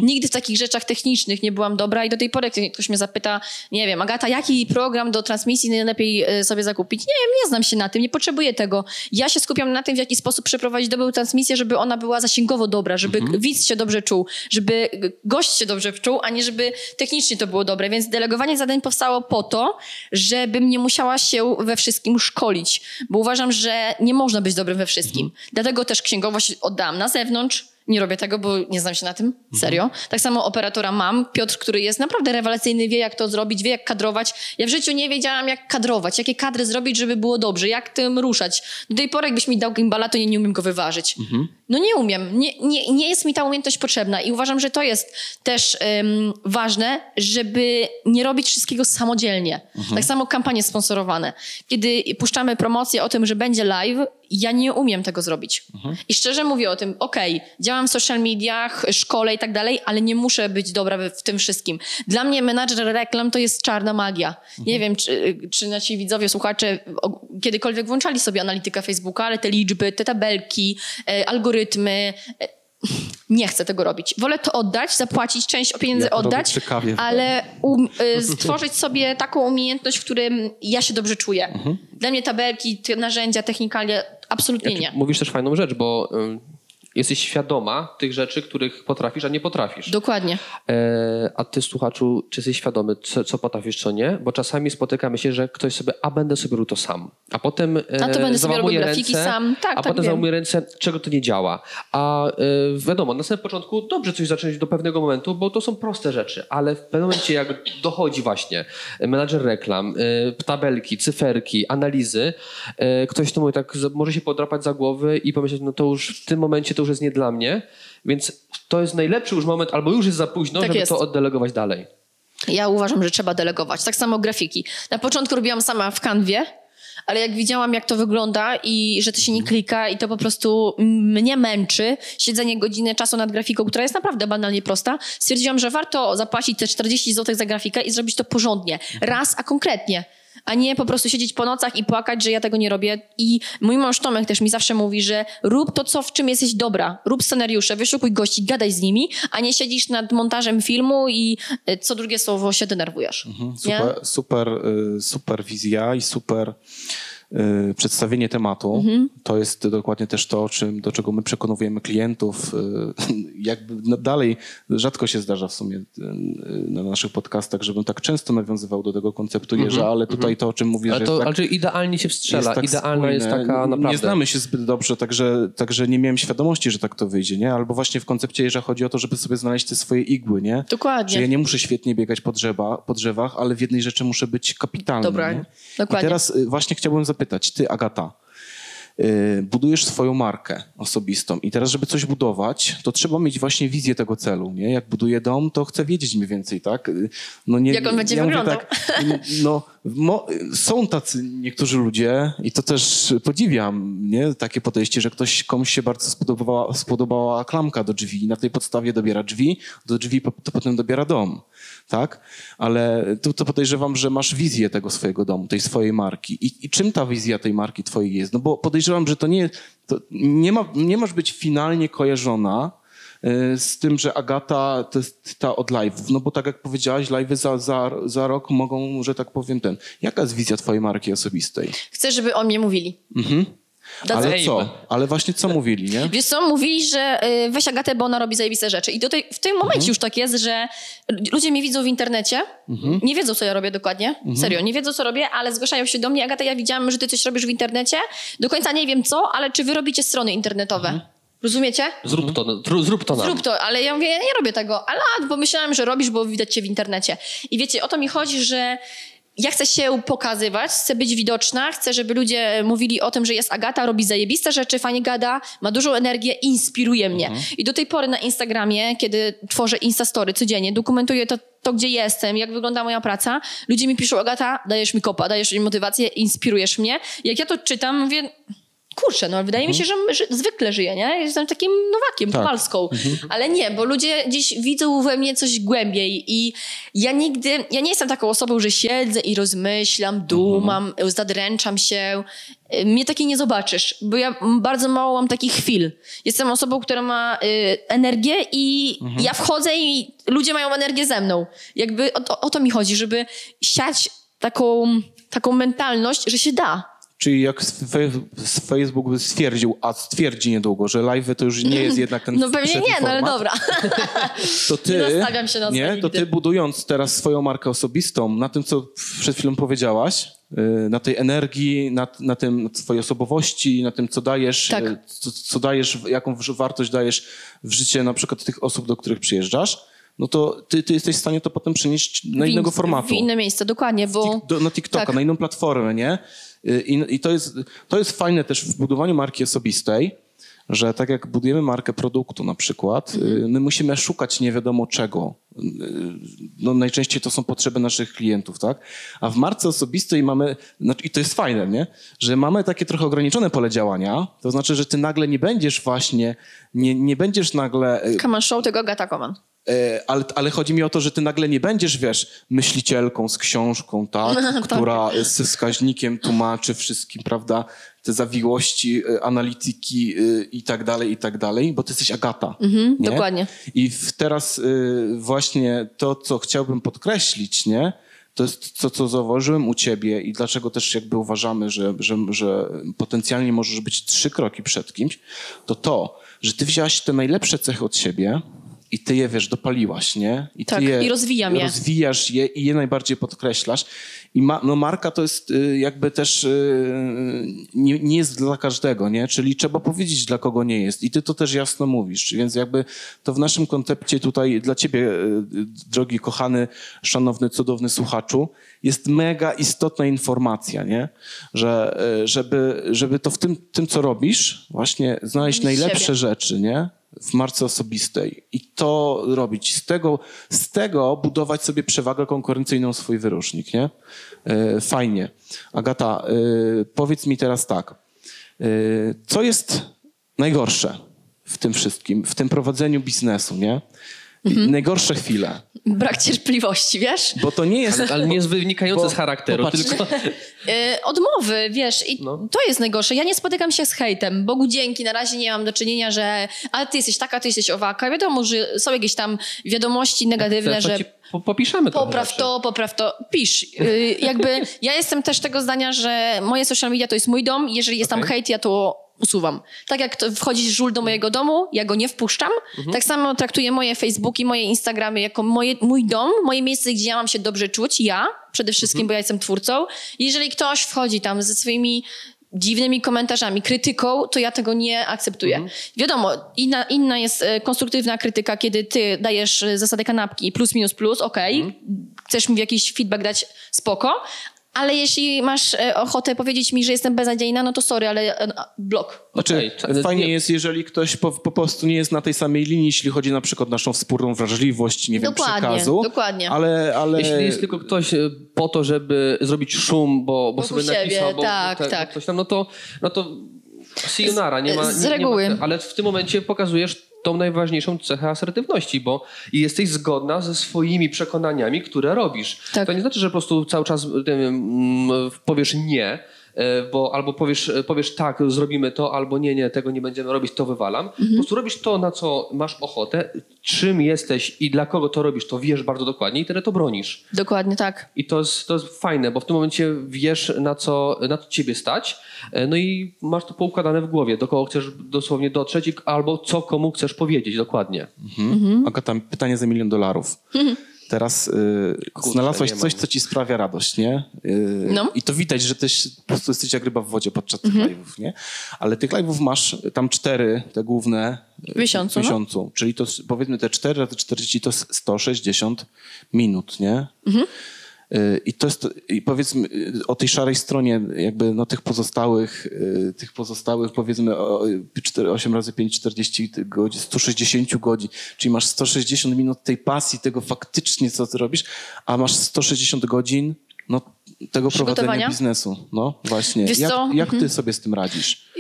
Nigdy w takich rzeczach technicznych nie byłam dobra i do tej pory, jak ktoś mnie zapyta, nie wiem, Agata, jaki program do transmisji najlepiej y, sobie zakupić? Nie wiem, nie znam się na tym, nie potrzebuję tego. Ja się skupiam na tym, w jaki sposób przeprowadzić dobrą transmisję, żeby ona była zasięgowo dobra, żeby widz się dobrze czuł, żeby gość się dobrze czuł, a nie żeby technicznie to było dobre. Więc delegowanie zadań powstało po to, żebym nie musiała się we wszystkim szkolić, bo uważam, że nie można być dobrym we wszystkim. Dlatego też księgowość oddałam na zewnątrz. Nie robię tego, bo nie znam się na tym. Serio. Tak samo operatora mam. Piotr, który jest naprawdę rewelacyjny, wie jak to zrobić, wie jak kadrować. Ja w życiu nie wiedziałam jak kadrować, jakie kadry zrobić, żeby było dobrze, jak tym ruszać. Do tej pory jakbyś mi dał gimbala, to nie, nie umiem go wyważyć. No nie umiem. Nie, nie, nie jest mi ta umiejętność potrzebna i uważam, że to jest też em, ważne, żeby nie robić wszystkiego samodzielnie. Tak samo kampanie sponsorowane. Kiedy puszczamy promocję o tym, że będzie live, ja nie umiem tego zrobić. I szczerze mówię o tym, okej, działam w social mediach, szkole i tak dalej, ale nie muszę być dobra w, tym wszystkim. Dla mnie menadżer reklam to jest czarna magia. Nie wiem, czy, czy nasi widzowie, słuchacze kiedykolwiek włączali sobie analitykę Facebooka, ale te liczby, te tabelki, e, algorytmy, e, nie chcę tego robić. Wolę to oddać, zapłacić, część pieniędzy Ja oddać, ale um, y, [LAUGHS] stworzyć sobie taką umiejętność, w którym ja się dobrze czuję. Mhm. Dla mnie tabelki, te narzędzia, technikalia absolutnie nie. Mówisz też fajną rzecz, bo jesteś świadoma tych rzeczy, których potrafisz, a nie potrafisz. Dokładnie. E, a ty, słuchaczu, czy jesteś świadomy, co, co potrafisz, co nie? Bo czasami spotykamy się, że ktoś sobie, a będę sobie robił to sam. A potem e, A to będę sobie robił grafiki ręce, sam. Tak, a tak, potem załamuje ręce, czego to nie działa. A e, wiadomo, na samym początku dobrze coś zacząć do pewnego momentu, bo to są proste rzeczy, ale w pewnym momencie, jak dochodzi właśnie menadżer reklam, e, tabelki, cyferki, analizy, e, ktoś to mówi tak, może się podrapać za głowy i pomyśleć, no to już w tym momencie to już jest nie dla mnie, więc to jest najlepszy już moment, albo już jest za późno, Tak żeby jest. to oddelegować dalej. Ja uważam, że trzeba delegować. Tak samo grafiki. Na początku robiłam sama w kanwie, ale jak widziałam, jak to wygląda i że to się nie klika i to po prostu mnie męczy, siedzenie godziny czasu nad grafiką, która jest naprawdę banalnie prosta, stwierdziłam, że warto zapłacić te 40 zł za grafikę i zrobić to porządnie. Raz, a konkretnie. A nie po prostu siedzieć po nocach i płakać, że ja tego nie robię. I mój mąż Tomek też mi zawsze mówi, że rób to, co w czym jesteś dobra. Rób scenariusze, wyszukuj gości, gadaj z nimi, a nie siedzisz nad montażem filmu i y, co drugie słowo się denerwujesz. Nie? Super, super, y, super wizja i super przedstawienie tematu. Mhm. To jest dokładnie też to, czym, do czego my przekonujemy klientów. Y, [LAUGHS] Jakby no dalej rzadko się zdarza w sumie y, na naszych podcastach, żebym tak często nawiązywał do tego konceptu jeża, ale tutaj to, o czym mówisz, Ale że to jest tak, ale idealnie się wstrzela. jest tak Idealna jest spójne. taka naprawdę. Nie znamy się zbyt dobrze, także, także nie miałem świadomości, że tak to wyjdzie, nie? Albo właśnie w koncepcie jeża chodzi o to, żeby sobie znaleźć te swoje igły, nie? Dokładnie. Że ja nie muszę świetnie biegać po, drzewa, po drzewach, ale w jednej rzeczy muszę być kapitalny. Dobra, nie? dokładnie. I teraz y, właśnie chciałbym zapytać, ty Agata, y, budujesz swoją markę osobistą i teraz, żeby coś budować, to trzeba mieć właśnie wizję tego celu, nie? Jak buduję dom, to chcę wiedzieć mniej więcej, tak? No nie, Jak on będzie ja wyglądał. Tak, no mo, są tacy niektórzy ludzie i to też podziwiam, nie? Takie podejście, że ktoś, komuś się bardzo spodobała, spodobała klamka do drzwi i na tej podstawie dobiera drzwi, do drzwi to potem dobiera dom, tak? Ale tu to podejrzewam, że masz wizję tego swojego domu, tej swojej marki. I, i czym ta wizja tej marki twojej jest? No bo podejrzewam, że to nie, to nie, ma, nie masz być finalnie kojarzona y, z tym, że Agata to jest ta od live'ów. No bo tak jak powiedziałaś, live'y za, za, za rok mogą, że tak powiem, ten. Jaka jest wizja twojej marki osobistej? Chcę, żeby o mnie mówili. That's Ale aim. co? Ale właśnie co mówili, nie? Wiesz co, mówili, że y, weź Agatę, bo ona robi zajebiste rzeczy. I tutaj, w tym momencie Mhm. już tak jest, że ludzie mnie widzą w internecie, nie wiedzą, co ja robię dokładnie, Mhm. Serio, nie wiedzą, co robię, ale zgłaszają się do mnie. Agata, ja widziałam, że ty coś robisz w internecie. Do końca nie wiem co, ale czy wy robicie strony internetowe? Mhm. Rozumiecie? Zrób to, zrób- zrób to nam. Zrób to, ale ja mówię, ja nie robię tego. Ale bo myślałam, że robisz, bo widać cię w internecie. I wiecie, o to mi chodzi, że ja chcę się pokazywać, chcę być widoczna, chcę, żeby ludzie mówili o tym, że jest Agata, robi zajebiste rzeczy, fajnie gada, ma dużą energię, inspiruje mnie. I do tej pory na Instagramie, kiedy tworzę Instastory codziennie, dokumentuję to, to, gdzie jestem, jak wygląda moja praca, ludzie mi piszą, Agata, dajesz mi kopa, dajesz mi motywację, inspirujesz mnie. Jak ja to czytam, mówię, kurczę, no wydaje mi się, że, że zwykle żyję, nie? Jestem takim nowakiem, Tak. Polską. Ale nie, bo ludzie gdzieś widzą we mnie coś głębiej i ja nigdy, ja nie jestem taką osobą, że siedzę i rozmyślam, dumam, zadręczam się. Y, Mnie takiej nie zobaczysz, bo ja bardzo mało mam takich chwil. Jestem osobą, która ma y, energię i ja wchodzę i ludzie mają energię ze mną. Jakby o, to- o to mi chodzi, żeby siać taką, taką mentalność, że się da. Czyli jak Facebook by stwierdził, a stwierdzi niedługo, że live to już nie jest jednak ten [LAUGHS] No pewnie nie, no ale dobra. [LAUGHS] To ty, Nie się na nie, to ty budując teraz swoją markę osobistą, na tym, co przed chwilą powiedziałaś, y, na tej energii, na, na tym na twojej osobowości, na tym, co dajesz, Tak. y, co, co dajesz, jaką wartość dajesz w życie na przykład tych osób, do których przyjeżdżasz, no to ty, ty jesteś w stanie to potem przenieść na innego formatu. W inne miejsce, dokładnie, bo... Do, na TikToka, tak. na inną platformę, nie? Y, I, i to, jest, to jest fajne też w budowaniu marki osobistej, że tak jak budujemy markę produktu na przykład, y, my musimy szukać nie wiadomo czego. Y, No, najczęściej to są potrzeby naszych klientów, tak? A w marce osobistej mamy, znaczy, i to jest fajne, nie? Że mamy takie trochę ograniczone pole działania, to znaczy, że ty nagle nie będziesz właśnie, nie, nie będziesz nagle Come on show tego Agata Koman. E, ale, ale chodzi mi o to, że ty nagle nie będziesz, wiesz, myślicielką z książką, [LAUGHS] tak? Która ze wskaźnikiem tłumaczy wszystkim, prawda? Te zawiłości, e, analityki e, i tak dalej, i tak dalej, bo ty jesteś Agata. nie? dokładnie. I teraz e, właśnie to, co chciałbym podkreślić, nie? To jest to, co zauważyłem u ciebie i dlaczego też jakby uważamy, że, że, że potencjalnie możesz być trzy kroki przed kimś, to to, że ty wzięłaś te najlepsze cechy od siebie i ty je, wiesz, dopaliłaś, nie? I ty Tak, je i rozwijam je. Rozwijasz je i je najbardziej podkreślasz. I ma, no marka to jest y, jakby też y, nie, nie jest dla każdego, nie? Czyli trzeba powiedzieć, dla kogo nie jest. I ty to też jasno mówisz. Więc jakby to w naszym koncepcie tutaj dla ciebie, y, drogi, kochany, szanowny, cudowny słuchaczu, jest mega istotna informacja, nie? Że, żeby, żeby to w tym, tym, co robisz, właśnie znaleźć najlepsze siebie. rzeczy, nie? W marce osobistej. I to robić. Z tego, z tego budować sobie przewagę konkurencyjną, swój wyróżnik, nie? E, Fajnie. Agata, e, powiedz mi teraz tak. E, Co jest najgorsze w tym wszystkim, w tym prowadzeniu biznesu, nie? Mhm. Najgorsze chwile. Brak cierpliwości, wiesz? Bo to nie jest... Ale, ale nie jest wynikające Bo- z charakteru, popatrz. tylko... Y, [LAUGHS] odmowy, wiesz, i No. to jest najgorsze. Ja nie spotykam się z hejtem. Bogu dzięki, na razie nie mam do czynienia, że ale ty jesteś taka, ty jesteś owaka. Wiadomo, że są jakieś tam wiadomości negatywne, To że ci po, popiszemy trochę Popraw to, popraw to, pisz. Y, jakby ja jestem też tego zdania, że moje social media to jest mój dom. Jeżeli jest tam Okej. hejt, ja to usuwam. Tak jak wchodzi żul do mojego domu, ja go nie wpuszczam. Mhm. Tak samo traktuję moje Facebooki, moje Instagramy jako moje, mój dom, moje miejsce, gdzie ja mam się dobrze czuć. Ja przede wszystkim, Mhm. bo ja jestem twórcą. Jeżeli ktoś wchodzi tam ze swoimi dziwnymi komentarzami, krytyką, to ja tego nie akceptuję. Mhm. Wiadomo, inna, inna jest e, konstruktywna krytyka, kiedy ty dajesz e, zasadę kanapki plus minus plus, okej, Mhm. chcesz mi jakiś feedback dać, spoko, Ale jeśli masz e, ochotę powiedzieć mi, że jestem beznadziejna, no to sorry, ale e, no, blok. Znaczy, Okej, to- fajnie nie- jest, jeżeli ktoś po, po prostu nie jest na tej samej linii, jeśli chodzi na przykład o naszą wspólną wrażliwość, nie wiem, Dokładnie, przekazu. dokładnie. Ale, ale... Jeśli jest tylko ktoś e, po to, żeby zrobić szum, bo, bo sobie siebie, napisał, bo tak, te- tak. coś tam, no to, no to sayonara, nie ma... Z nie- nie reguły. Ma, ale w tym momencie pokazujesz tą najważniejszą cechę asertywności, bo jesteś zgodna ze swoimi przekonaniami, które robisz. Tak. To nie znaczy, że po prostu cały czas wiem, mm, powiesz nie, bo albo powiesz, e, powiesz tak, zrobimy to, albo nie, nie, tego nie będziemy robić, to wywalam. Mhm. Po prostu robisz to, na co masz ochotę, czym jesteś i dla kogo to robisz, to wiesz bardzo dokładnie i tyle to bronisz. Dokładnie tak. I to jest, to jest fajne, bo w tym momencie wiesz, na co, na co ciebie stać, e, no i masz to poukładane w głowie, do kogo chcesz dosłownie dotrzeć albo co komu chcesz powiedzieć dokładnie. Mhm. Agata, pytanie za milion dolarów. [LAUGHS] Teraz y, znalazłaś coś, co ci sprawia radość, nie? Y, No. I to widać, że też po prostu jesteś jak ryba w wodzie podczas tych live'ów, nie? Ale tych live'ów masz tam cztery, te główne. y, W miesiącu, W no. miesiącu. Czyli to powiedzmy te 4 razy 40 to s- 160 minut, nie? Mhm. Y, I to jest, i powiedzmy y, o tej szarej stronie jakby no tych pozostałych, y, tych pozostałych powiedzmy o, y, cztery- 8 razy 5, 40 godzin, 160 godzin, czyli masz 160 minut tej pasji, tego faktycznie co ty robisz, a masz 160 godzin no, tego prowadzenia biznesu. No właśnie. Wiesz Jak, co? Mhm. jak ty sobie z tym radzisz?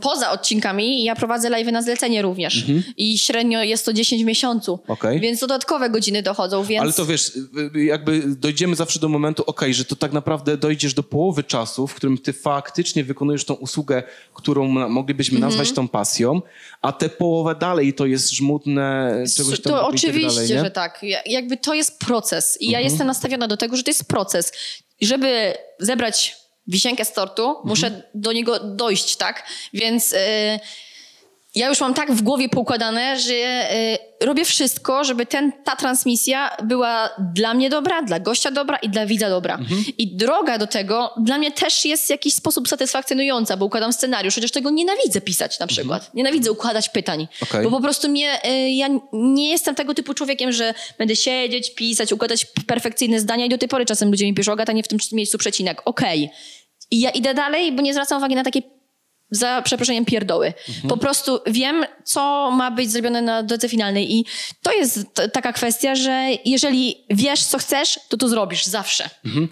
Poza odcinkami ja prowadzę live na zlecenie również. I średnio jest to 10 w miesiącu. Mhm. Okej. Więc dodatkowe godziny dochodzą, więc... Ale to wiesz, y, jakby dojdziemy zawsze do momentu, okej, że to tak naprawdę dojdziesz do połowy czasu, w którym ty faktycznie wykonujesz tą usługę, którą moglibyśmy Mhm. nazwać tą pasją, a te połowę dalej to jest żmudne czegoś tam To tak oczywiście, dalej, że tak. Ja- Jakby to jest proces i ja Mhm. jestem nastawiona do tego, że to jest proces. I żeby zebrać wisienkę z tortu, Mhm. muszę do niego dojść, tak? Więc y, ja już mam tak w głowie poukładane, że y, robię wszystko, żeby ten, ta transmisja była dla mnie dobra, dla gościa dobra i dla widza dobra. Mhm. I droga do tego dla mnie też jest w jakiś sposób satysfakcjonująca, bo układam scenariusz, chociaż tego nienawidzę pisać na przykład. Nienawidzę układać pytań. Mhm. Okej. Bo po prostu mnie, y, ja nie jestem tego typu człowiekiem, że będę siedzieć, pisać, układać perfekcyjne zdania i do tej pory czasem ludzie mi piszą, Agata, nie w tym miejscu przecinek. Okej. I ja idę dalej, bo nie zwracam uwagi na takie za przeproszeniem pierdoły. Po prostu wiem, co ma być zrobione na drodze finalnej i to jest taka kwestia, że jeżeli wiesz, co chcesz, to to zrobisz zawsze. Mhm.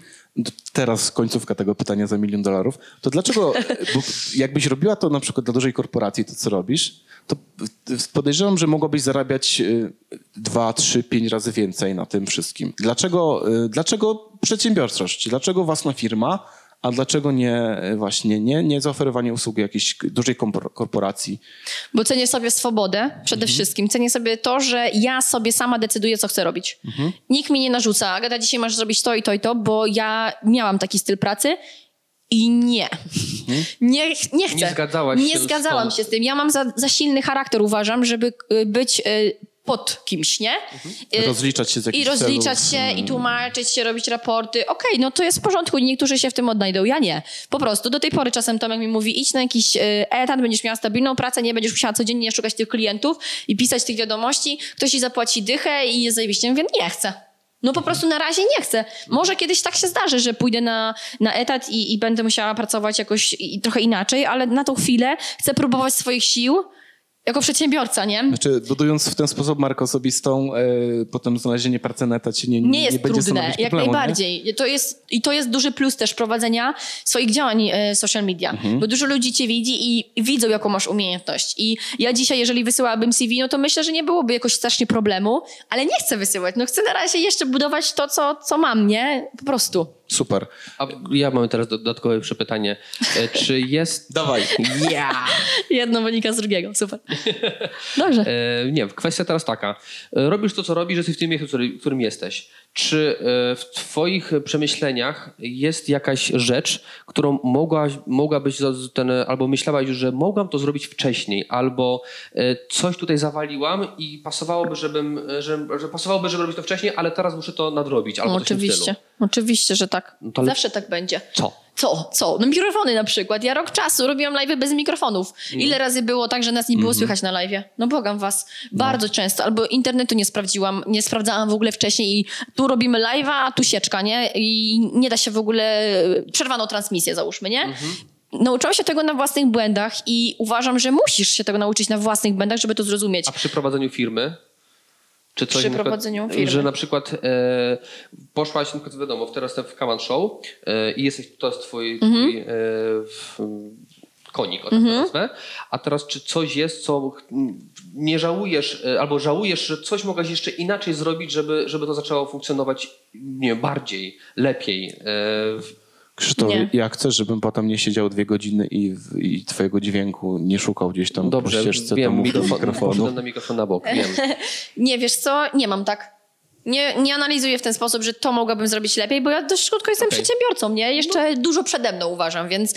Teraz końcówka tego pytania za milion dolarów. To dlaczego, [LAUGHS] bo jakbyś robiła to na przykład dla dużej korporacji, to co robisz, to podejrzewam, że mogłabyś zarabiać y, dwa, trzy, pięć razy więcej na tym wszystkim. Dlaczego, y, dlaczego przedsiębiorczość? Dlaczego własna firma, a dlaczego nie y, właśnie nie, nie zaoferowanie usługi jakiejś dużej korporacji? Bo cenię sobie swobodę przede wszystkim. Cenię sobie to, że ja sobie sama decyduję, co chcę robić. Nikt mi nie narzuca, Agata, dzisiaj masz zrobić to i to i to, bo ja miałam taki styl pracy i nie. Nie, nie chcę. Nie zgadzałaś Nie się z zgadzałam tą- się z tym. Ja mam za, za silny charakter, uważam, żeby y, być y, pod kimś, nie? Y, Rozliczać się z I rozliczać celów. się, i tłumaczyć się, robić raporty. Okej, no to jest w porządku, niektórzy się w tym odnajdą, ja nie. Po prostu do tej pory czasem Tomek mi mówi, idź na jakiś y, etat, będziesz miała stabilną pracę, nie będziesz musiała codziennie szukać tych klientów i pisać tych wiadomości, ktoś ci zapłaci dychę i jest zajebiście. Ja Mówię, nie chcę. No po prostu na razie nie chcę. Może kiedyś tak się zdarzy, że pójdę na, na etat i, i będę musiała pracować jakoś i trochę inaczej, ale na tą chwilę chcę próbować swoich sił jako przedsiębiorca, nie? Znaczy, budując w ten sposób markę osobistą, e, potem znalezienie pracy na etacie nie, nie jest nie będzie trudne, jak problemu, nie? najbardziej. To jest, I to jest duży plus też prowadzenia swoich działań e, social media, Mhm. bo dużo ludzi cię widzi i widzą, jaką masz umiejętność. I ja dzisiaj, jeżeli wysyłałabym CV, no to myślę, że nie byłoby jakoś strasznie problemu, ale nie chcę wysyłać. No chcę na razie jeszcze budować to, co, co mam, nie? Po prostu. Super. A ja mam teraz dodatkowe jeszcze pytanie. E, Czy jest... [LAUGHS] Dawaj. Ja! Jedno wynika z drugiego, super. Dobrze. E, nie, kwestia teraz taka. Robisz to, co robisz, jesteś w tym miejscu, w którym jesteś. Czy e, w twoich przemyśleniach jest jakaś rzecz, którą mogłaś, mogłabyś, ten, albo myślałaś już, że mogłam to zrobić wcześniej, albo coś tutaj zawaliłam i pasowałoby, żebym, że, że pasowałoby, żeby robić to wcześniej, ale teraz muszę to nadrobić, albo No, coś w tym oczywiście. Oczywiście, że tak. No Zawsze tak będzie. Co? Co? Co? No mikrofony na przykład. Ja rok czasu robiłam live bez mikrofonów. Ile razy było tak, że nas nie było słychać na live? No błagam was. Bardzo często. Albo internetu nie sprawdziłam, nie sprawdzałam w ogóle wcześniej i tu robimy live'a, a tu sieczka, nie? I nie da się w ogóle... Przerwano transmisję, załóżmy, nie? Nauczyłam się tego na własnych błędach i uważam, że musisz się tego nauczyć na własnych błędach, żeby to zrozumieć. A przy prowadzeniu firmy? Czy coś Przy prowadzeniu firmy. Że na przykład e, poszłaś, na przykład wiadomo, teraz jestem w Command Show e, i jesteś, to jest twój, Mhm. twój e, w, konik, o tak to nazwę. A teraz czy coś jest, co mm, nie żałujesz, e, albo żałujesz, że coś mogłaś jeszcze inaczej zrobić, żeby, żeby to zaczęło funkcjonować nie wiem, bardziej, lepiej? Krzysztof, Nie. jak chcesz, żebym potem nie siedział dwie godziny i, i twojego dźwięku nie szukał gdzieś tam Dobrze, po ścieżce, to wiem, do mikrofon, mikrofonu. [LAUGHS] na mikrofon na bok, wiem. [LAUGHS] Nie, wiesz co? Nie mam tak. Nie, nie analizuję w ten sposób, że to mogłabym zrobić lepiej, bo ja dość krótko jestem Okej. przedsiębiorcą, nie? Jeszcze dużo przede mną uważam, więc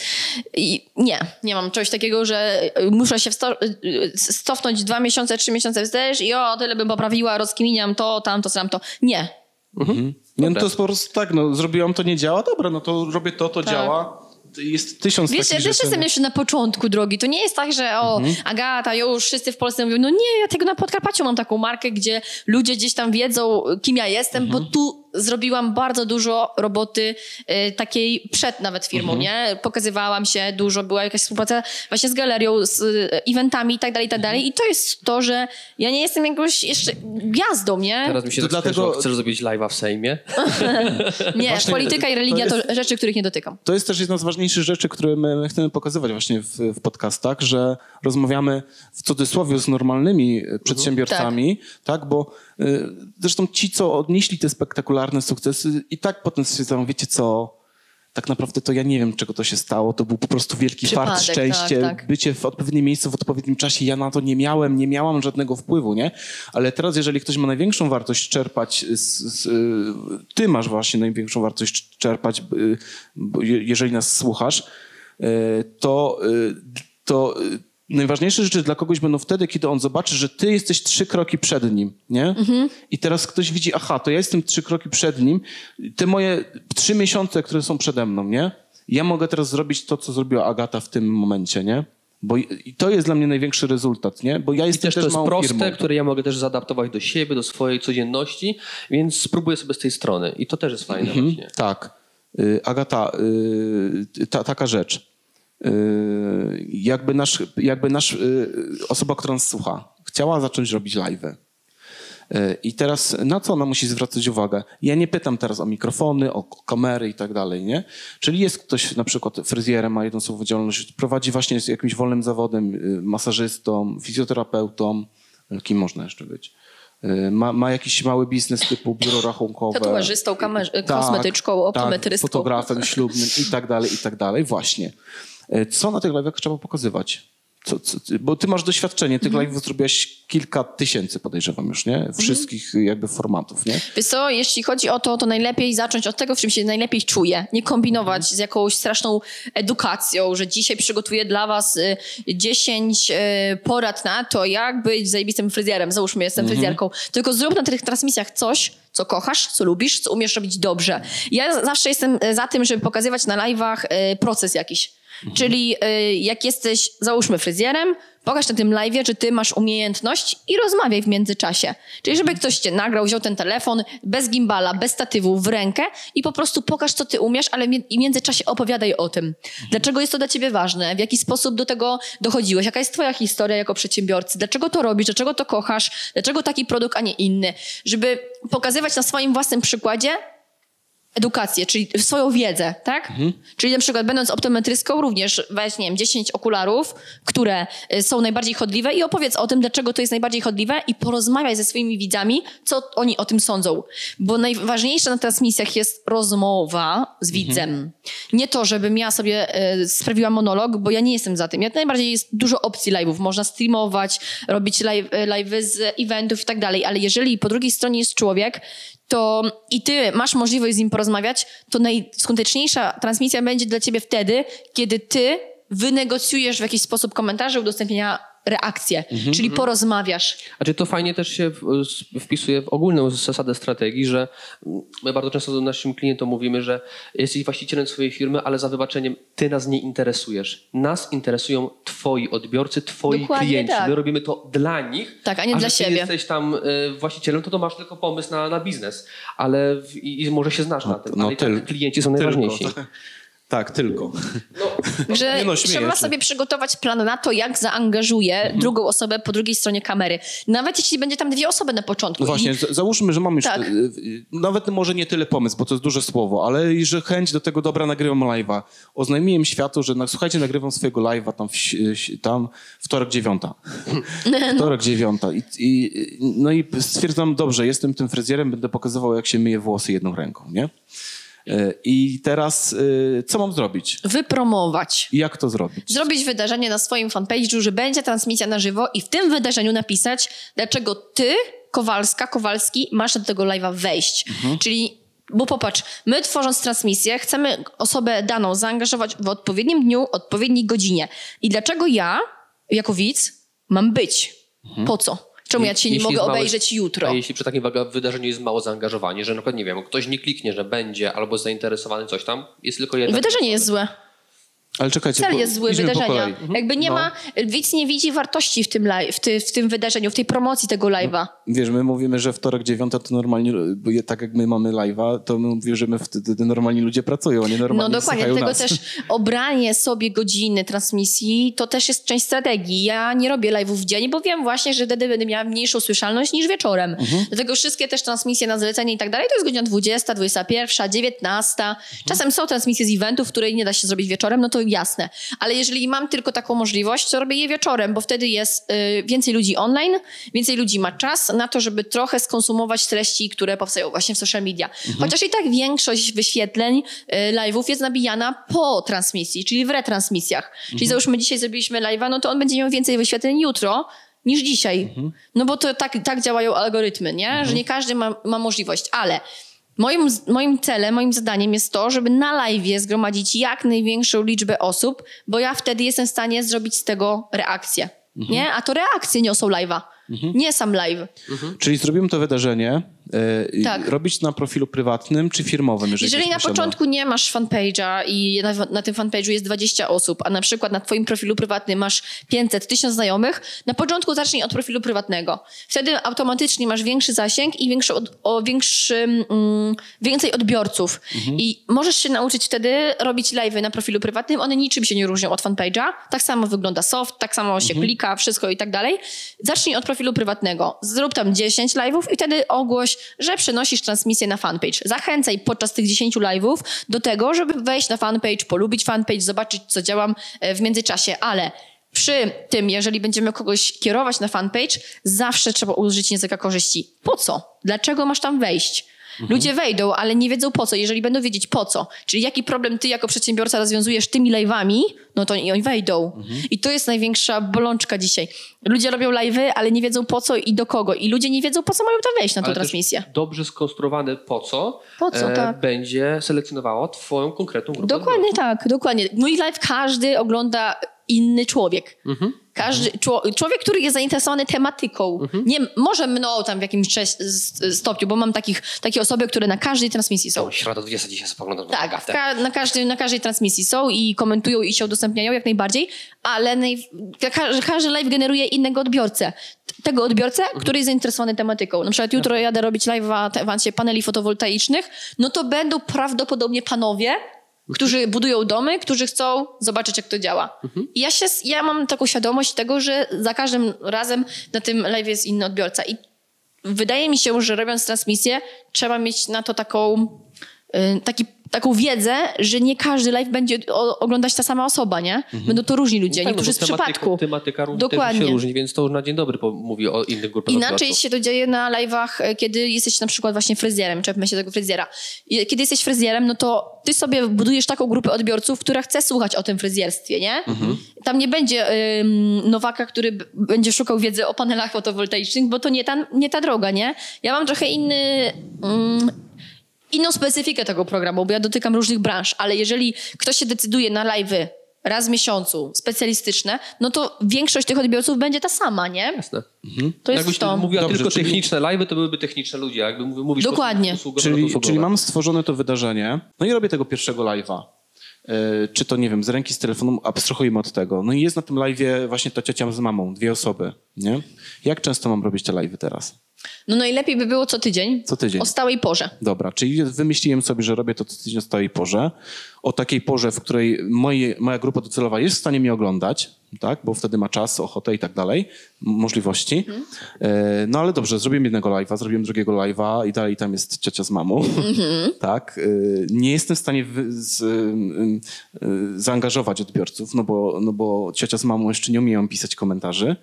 i nie, nie mam czegoś takiego, że y, muszę się y, y, cofnąć dwa miesiące, trzy miesiące wstecz i o, tyle bym poprawiła, rozkminiam to, tamto, tamto. Nie. Nie, no to jest po prostu tak, no zrobiłam to, nie działa, dobra, no to robię to, to działa. Jest tysiąc Wiesz, ja takich też rzeczy. jestem jeszcze na początku drogi. To nie jest tak, że o, Agata, już wszyscy w Polsce mówią, no nie, ja tego na Podkarpaciu mam taką markę, gdzie ludzie gdzieś tam wiedzą, kim ja jestem, bo tu zrobiłam bardzo dużo roboty y, takiej przed nawet firmą, nie? Pokazywałam się dużo, była jakaś współpraca właśnie z galerią, z y, eventami i tak dalej, i tak dalej. I to jest to, że ja nie jestem jakąś jeszcze gwiazdą, nie? Teraz mi się To tak dlatego- skojarzyło, chcesz zrobić live'a w Sejmie? [LAUGHS] Nie, Właśnie polityka i to religia to, jest- rzeczy, których nie dotykam. To jest też jedna z ważniejszych rzeczy, które my, my chcemy pokazywać właśnie w, w podcastach, że rozmawiamy w cudzysłowie z normalnymi e, przedsiębiorcami, tak. bo y, zresztą ci, co odnieśli te spektakularne sukcesy i tak potem stwierdzają, wiecie co, tak naprawdę to ja nie wiem, czego to się stało, to był po prostu wielki fart, Przypadek, szczęście, tak, tak. bycie w odpowiednim miejscu w odpowiednim czasie, ja na to nie miałem, nie miałam żadnego wpływu, nie? Ale teraz, jeżeli ktoś ma największą wartość czerpać, z, z, y, ty masz właśnie największą wartość czerpać, y, jeżeli nas słuchasz, y, to, y, to y, najważniejsze rzeczy dla kogoś będą wtedy, kiedy on zobaczy, że ty jesteś trzy kroki przed nim, nie? Mhm. I teraz ktoś widzi, aha, to ja jestem trzy kroki przed nim, te moje trzy miesiące, które są przede mną, nie? Ja mogę teraz zrobić to, co zrobiła Agata w tym momencie, nie? Bo i to jest dla mnie największy rezultat, nie? Bo ja I jestem też to też jest małą proste, firmą. które ja mogę też zaadaptować do siebie, do swojej codzienności, więc spróbuję sobie z tej strony. I to też jest fajne Mhm, właśnie. Tak. Y, Agata, y, ta, taka rzecz. Y, jakby nasz, jakby nasz y, osoba, która nas słucha, chciała zacząć robić live'y. Y, I teraz na co ona musi zwracać uwagę? Ja nie pytam teraz o mikrofony, o kamery i tak dalej, nie? Czyli jest ktoś na przykład fryzjerem, ma jedną słową działalność, prowadzi właśnie z jakimś wolnym zawodem, masażystą, fizjoterapeutą, kim można jeszcze być? Ma, ma jakiś mały biznes typu biuro rachunkowe. Tatuażystą, kamer- kosmetyczką, optometrystką. Tak, fotografem ślubnym i tak dalej, i tak dalej. Właśnie. E, Co na tych live'ach trzeba pokazywać? Co, co, bo ty masz doświadczenie, tych Mhm. live'ów zrobiłaś kilka tysięcy, podejrzewam już, nie? Wszystkich jakby formatów, nie? Wiesz co, jeśli chodzi o to, to najlepiej zacząć od tego, w czym się najlepiej czuję. Nie kombinować z jakąś straszną edukacją, że dzisiaj przygotuję dla was y, 10 y, porad na to, jak być zajebistym fryzjerem. Załóżmy, jestem fryzjerką. Tylko zrób na tych transmisjach coś, co kochasz, co lubisz, co umiesz robić dobrze. Ja zawsze jestem y, za tym, żeby pokazywać na live'ach y, proces jakiś. Czyli y, jak jesteś, załóżmy, fryzjerem, pokaż na tym live'ie, że ty masz umiejętność i rozmawiaj w międzyczasie. Czyli żeby ktoś cię nagrał, wziął ten telefon bez gimbala, bez statywu w rękę i po prostu pokaż, co ty umiesz, ale w międzyczasie opowiadaj o tym. Dlaczego jest to dla ciebie ważne? W jaki sposób do tego dochodziłeś? Jaka jest twoja historia jako przedsiębiorcy? Dlaczego to robisz? Dlaczego to kochasz? Dlaczego taki produkt, a nie inny? Żeby pokazywać na swoim własnym przykładzie, edukację, czyli swoją wiedzę, tak? Czyli na przykład będąc optometrystką również weź, nie wiem, 10 okularów, które y, są najbardziej chodliwe i opowiedz o tym, dlaczego to jest najbardziej chodliwe i porozmawiaj ze swoimi widzami, co oni o tym sądzą. Bo najważniejsze na transmisjach jest rozmowa z widzem. Nie to, żebym ja sobie y, sprawiła monolog, bo ja nie jestem za tym. Jak najbardziej jest dużo opcji live'ów. Można streamować, robić live, live'y z eventów i tak dalej, ale jeżeli po drugiej stronie jest człowiek, to i ty masz możliwość z nim porozmawiać, to najskuteczniejsza transmisja będzie dla ciebie wtedy, kiedy ty wynegocjujesz w jakiś sposób komentarze, udostępnienia reakcję, Mhm, czyli porozmawiasz. Znaczy to fajnie też się wpisuje w ogólną zasadę strategii, że my bardzo często do naszym klientom mówimy, że jesteś właścicielem swojej firmy, ale za wybaczeniem ty nas nie interesujesz. Nas interesują twoi odbiorcy, twoi Dokładnie klienci. tak. My robimy to dla nich. Tak, a nie dla że ty siebie. jesteś tam y, właścicielem, to to masz tylko pomysł na, na biznes, ale w, i, i może się znasz na tym, no ale tyl- tak klienci są najważniejsi. Tylko. Tak, tylko. Że Nie no, trzeba się. sobie przygotować plan na to, jak zaangażuje Mhm. drugą osobę po drugiej stronie kamery. Nawet jeśli będzie tam dwie osoby na początku. No właśnie, I załóżmy, że mamy już, Tak. y, y, nawet może nie tyle pomysł, bo to jest duże słowo, ale i że chęć do tego, dobra, nagrywam live'a. Oznajmiłem światu, że na, słuchajcie, nagrywam swojego live'a tam, w, ś- tam wtorek dziewiąta. [LAUGHS] Wtorek dziewiąta. I, i, no i stwierdzam, dobrze, jestem tym fryzjerem, będę pokazywał, jak się myje włosy jedną ręką, nie? Y, I teraz y, co mam zrobić? wypromować. I jak to zrobić? Zrobić wydarzenie na swoim fanpage'u, że będzie transmisja na żywo i w tym wydarzeniu napisać, dlaczego ty, Kowalska, Kowalski, masz do tego live'a wejść. Mhm. Czyli, bo popatrz, my tworząc transmisję, chcemy osobę daną zaangażować w odpowiednim dniu, odpowiedniej godzinie. I dlaczego ja, jako widz, mam być? Po co? Czemu ja cię nie mogę jest małe- obejrzeć jutro? A jeśli przy takim wydarzeniu jest mało zaangażowanie, że na przykład, nie wiem, ktoś nie kliknie, że będzie albo zainteresowany coś tam, jest tylko jedna... Wydarzenie jest złe. Ale czekajcie, Cel jest zły wydarzenia. Mhm. Jakby nie No. ma, widz nie widzi wartości w tym, live, w, ty, w tym wydarzeniu, w tej promocji tego live'a. Wiesz, my mówimy, że wtorek dziewiąta to normalnie, tak jak my mamy live'a, to my mówimy, że my wtedy normalni ludzie pracują, a nie No normalnie dokładnie, dlatego nas. też obranie sobie godziny transmisji to też jest część strategii. Ja nie robię live'ów w dzień, bo wiem właśnie, że wtedy będę miała mniejszą słyszalność niż wieczorem. Mhm. Dlatego wszystkie też transmisje na zlecenie i tak dalej to jest godzina 20, 21, 19. Mhm. Czasem są transmisje z eventów, które nie da się zrobić wieczorem, no to jasne. Ale jeżeli mam tylko taką możliwość, to robię je wieczorem, bo wtedy jest y, więcej ludzi online, więcej ludzi ma czas na to, żeby trochę skonsumować treści, które powstają właśnie w social media. Mhm. Chociaż i tak większość wyświetleń y, live'ów jest nabijana po transmisji, czyli w retransmisjach. Mhm. Czyli załóżmy dzisiaj zrobiliśmy live'a, no to on będzie miał więcej wyświetleń jutro niż dzisiaj. Mhm. No bo to tak, tak działają algorytmy, nie? Że nie każdy ma, ma możliwość, ale Moim, moim celem, moim zadaniem jest to, żeby na live zgromadzić jak największą liczbę osób, bo ja wtedy jestem w stanie zrobić z tego reakcję. Nie? A to reakcje niosą live'a, nie sam live. Czyli zrobimy to wydarzenie, Tak. robić na profilu prywatnym czy firmowym? Jeżeli, Jeżeli na posiada? początku nie masz fanpage'a i na, na tym fanpage'u jest 20 osób, a na przykład na twoim profilu prywatnym masz 500, 1000 znajomych, na początku zacznij od profilu prywatnego. Wtedy automatycznie masz większy zasięg i większy od, o większy, mm, więcej odbiorców. I możesz się nauczyć wtedy robić live'y na profilu prywatnym. One niczym się nie różnią od fanpage'a. Tak samo wygląda soft, tak samo się klika, wszystko i tak dalej. Zacznij od profilu prywatnego. Zrób tam 10 live'ów i wtedy ogłoś, że przenosisz transmisję na fanpage. Zachęcaj podczas tych 10 live'ów do tego, żeby wejść na fanpage, polubić fanpage, zobaczyć, co działam e, w międzyczasie, ale przy tym, jeżeli będziemy kogoś kierować na fanpage, zawsze trzeba użyć języka korzyści. Po co? Dlaczego masz tam wejść? Ludzie wejdą, ale nie wiedzą po co. Jeżeli będą wiedzieć po co, czyli jaki problem ty jako przedsiębiorca rozwiązujesz tymi live'ami, no to i oni wejdą. I to jest największa bolączka dzisiaj. Ludzie robią live'y, ale nie wiedzą po co i do kogo. I ludzie nie wiedzą po co mają tam wejść na tą Ale transmisję. Dobrze skonstruowane po co, Po co, tak. będzie selekcjonowało twoją konkretną grupę Dokładnie tak, dokładnie. Mój live każdy ogląda inny człowiek. Każdy czło- człowiek, który jest zainteresowany tematyką. Nie, może mną tam w jakimś stopniu, bo mam takich, takie osoby, które na każdej transmisji są. Środa 20 dzisiaj spoglądam na Tak, Agatę. ka- na, każdy, na każdej transmisji są i komentują i się udostępniają jak najbardziej, ale naj- ka- każdy live generuje innego odbiorcę. Tego odbiorcę, który jest zainteresowany tematyką. Na przykład jutro jadę robić live w temacie paneli fotowoltaicznych, no to będą prawdopodobnie panowie, którzy budują domy, którzy chcą zobaczyć, jak to działa. I ja, się, ja mam taką świadomość tego, że za każdym razem na tym live jest inny odbiorca. I wydaje mi się, że robiąc transmisję, trzeba mieć na to taką, taki, taką wiedzę, że nie każdy live będzie oglądać ta sama osoba, nie? Będą to różni ludzie, Tak, no niektórzy bo z przypadku. Tematyka Dokładnie. się różni, więc to już na dzień dobry mówi o innych grupach Inaczej odbiorców. się to dzieje na live'ach, e, kiedy jesteś na przykład właśnie fryzjerem, czepmy się tego fryzjera. Kiedy jesteś fryzjerem, no to ty sobie budujesz taką grupę odbiorców, która chce słuchać o tym fryzjerstwie, nie? Tam nie będzie ym, nowaka, który będzie szukał wiedzy o panelach fotowoltaicznych, bo to nie ta, nie ta droga, nie? Ja mam trochę inny... Ym, inną specyfikę tego programu, bo ja dotykam różnych branż, ale jeżeli ktoś się decyduje na live'y raz w miesiącu, specjalistyczne, no to większość tych odbiorców będzie ta sama, nie? Jasne. To jest Jakbyś to. mówiła Dobrze, tylko czyli- techniczne live'y, to byłyby techniczne ludzie. Jakby mówi- mówisz Dokładnie. Usługowe, Czyli, usługowe. czyli mam stworzone to wydarzenie, no i robię tego pierwszego live'a. E, Czy to, nie wiem, z ręki, z telefonu, abstrahujmy od tego. No i jest na tym live'ie właśnie ta ciocia z mamą, dwie osoby, nie? Jak często mam robić te live'y teraz? No najlepiej by było co tydzień. Co tydzień. O stałej porze. Dobra, czyli wymyśliłem sobie, że robię to co tydzień o stałej porze. O takiej porze, w której moje, moja grupa docelowa jest w stanie mnie oglądać, tak? bo wtedy ma czas, ochotę i tak dalej, możliwości. E, no ale dobrze, zrobiłem jednego live'a, zrobiłem drugiego live'a i dalej tam jest ciocia z mamą. [LAUGHS] tak? E, nie jestem w stanie z, y, zaangażować odbiorców, no bo, no bo ciocia z mamą jeszcze nie umieją pisać komentarzy.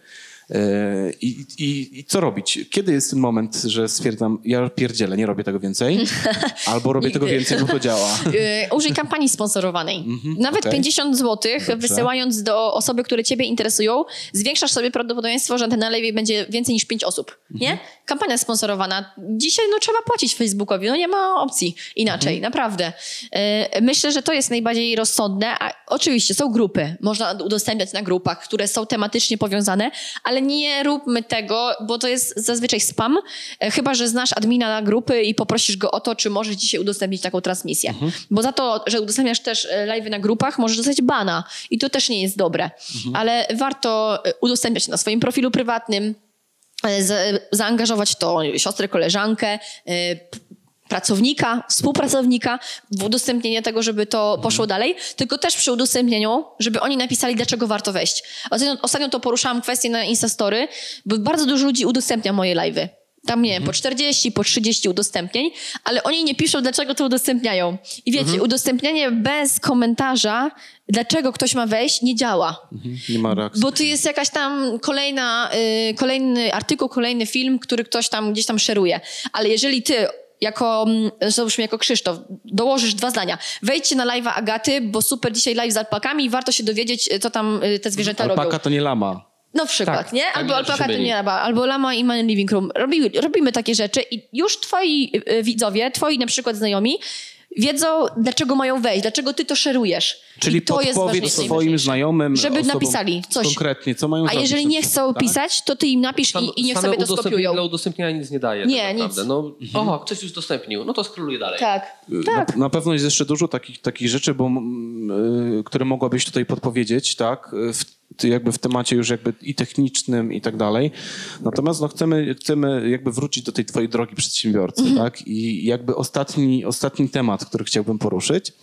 E, I, i, I co robić? Kiedy jest ten moment, że stwierdzam, ja pierdzielę, nie robię tego więcej, [LAUGHS] albo robię tego więcej, bo to działa. Yy, [LAUGHS] użyj kampanii sponsorowanej. Nawet okej. 50 zł Dobrze. wysyłając do osoby, które ciebie interesują, zwiększasz sobie prawdopodobieństwo, że na live będzie więcej niż 5 osób. Nie? Kampania sponsorowana. Dzisiaj no, trzeba płacić Facebookowi, no nie ma opcji inaczej, naprawdę. Yy, myślę, że to jest najbardziej rozsądne. A oczywiście są grupy, można udostępniać na grupach, które są tematycznie powiązane, ale nie róbmy tego, bo to jest zazwyczaj spam, e, chyba, że znasz admina na grupy i poprosisz go o to, czy może dzisiaj udostępnić taką transmisję. Bo za to, że udostępniasz też e, live'y na grupach, możesz dostać bana i to też nie jest dobre. Ale warto e, udostępniać na swoim profilu prywatnym, za- zaangażować to siostrę, koleżankę, pracownika, współpracownika w udostępnienie tego, żeby to poszło dalej, tylko też przy udostępnieniu, żeby oni napisali, dlaczego warto wejść. Ostatnio, ostatnio to poruszałam kwestię na Instastory, bo bardzo dużo ludzi udostępnia moje live'y. Tam, nie wiem, po 40, po 30 udostępnień, ale oni nie piszą, dlaczego to udostępniają. I wiecie, udostępnianie bez komentarza, dlaczego ktoś ma wejść, nie działa. Nie ma reakcji. Bo to jest jakaś tam kolejna, y, kolejny artykuł, kolejny film, który ktoś tam gdzieś tam szeruje. Ale jeżeli ty jako, mm, załóżmy jako Krzysztof, dołożysz dwa zdania. Wejdźcie na live'a Agaty, bo super dzisiaj live z alpakami i warto się dowiedzieć, co tam y, te zwierzęta robią. Alpaka to nie lama. No przykład, Tak, nie? tak Albo alpaka to nie lama, albo lama i man living room. Robi, robimy takie rzeczy i już twoi y, widzowie, twoi na przykład znajomi wiedzą, dlaczego mają wejść, dlaczego ty to szerujesz. Czyli I to jest podpowiedz ważniejsze. swoim znajomym, Żeby napisali coś. Konkretnie, co mają A zrobić. jeżeli nie chcą Tak? pisać, to ty im napisz Sam- i, i niech sobie to skopiują. dla udostępniania nic nie daje. Nie, tak naprawdę. nic. No, Oho, ktoś już udostępnił, no to skroluję dalej. Tak, tak. Na, na pewno jest jeszcze dużo takich, takich rzeczy, bo, mm, y, które mogłabyś tutaj podpowiedzieć, tak? Y, W, jakby w temacie już jakby i technicznym i tak dalej. Natomiast no, chcemy, chcemy jakby wrócić do tej twojej drogi przedsiębiorcy, Mhm. tak? I jakby ostatni, ostatni temat, który chciałbym poruszyć,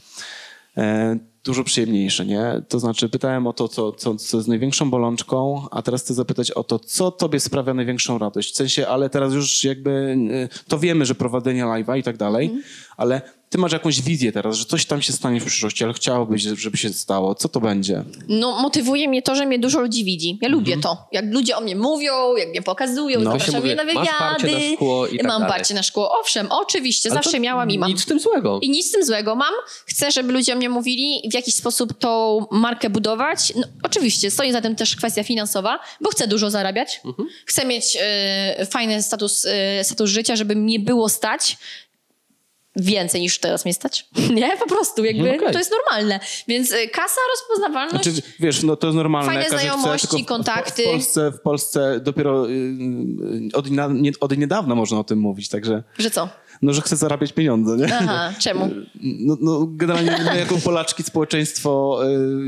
e, dużo przyjemniejszy, nie? To znaczy pytałem o to, co, co, co jest największą bolączką, a teraz chcę zapytać o to, co tobie sprawia największą radość. W sensie, ale teraz już jakby y, to wiemy, że prowadzenie live'a i tak dalej, Mhm. ale ty masz jakąś wizję teraz, że coś tam się stanie w przyszłości, ale chciałobyś, żeby się stało. Co to będzie? No, motywuje mnie to, że mnie dużo ludzi widzi. Ja lubię to. Jak ludzie o mnie mówią, jak mnie pokazują, No. zapraszają mnie na mówię, masz wywiady. parcie na szkło i tak mam dalej. parcie na szkło. Owszem, oczywiście, Ale zawsze miałam i mam. Nic w tym złego. I nic z tym złego mam. Chcę, żeby ludzie o mnie mówili, w jakiś sposób tą markę budować. No, oczywiście, stoi za tym też kwestia finansowa, bo chcę dużo zarabiać. Mhm. Chcę mieć e, fajny status, e, status życia, żeby mnie było stać więcej niż teraz mnie stać. [LAUGHS] Nie, po prostu, jakby Mhm, okej. to jest normalne. Więc e, kasa, rozpoznawalność, Znaczy, wiesz, no to jest normalne. Fajne każdy chce, znajomości, w- kontakty. W, Polsce, w Polsce dopiero y, y, od, od niedawna można o tym mówić, także że co? no, że chce zarabiać pieniądze, nie? Aha, czemu? [LAUGHS] No, no generalnie my jako Polaczki społeczeństwo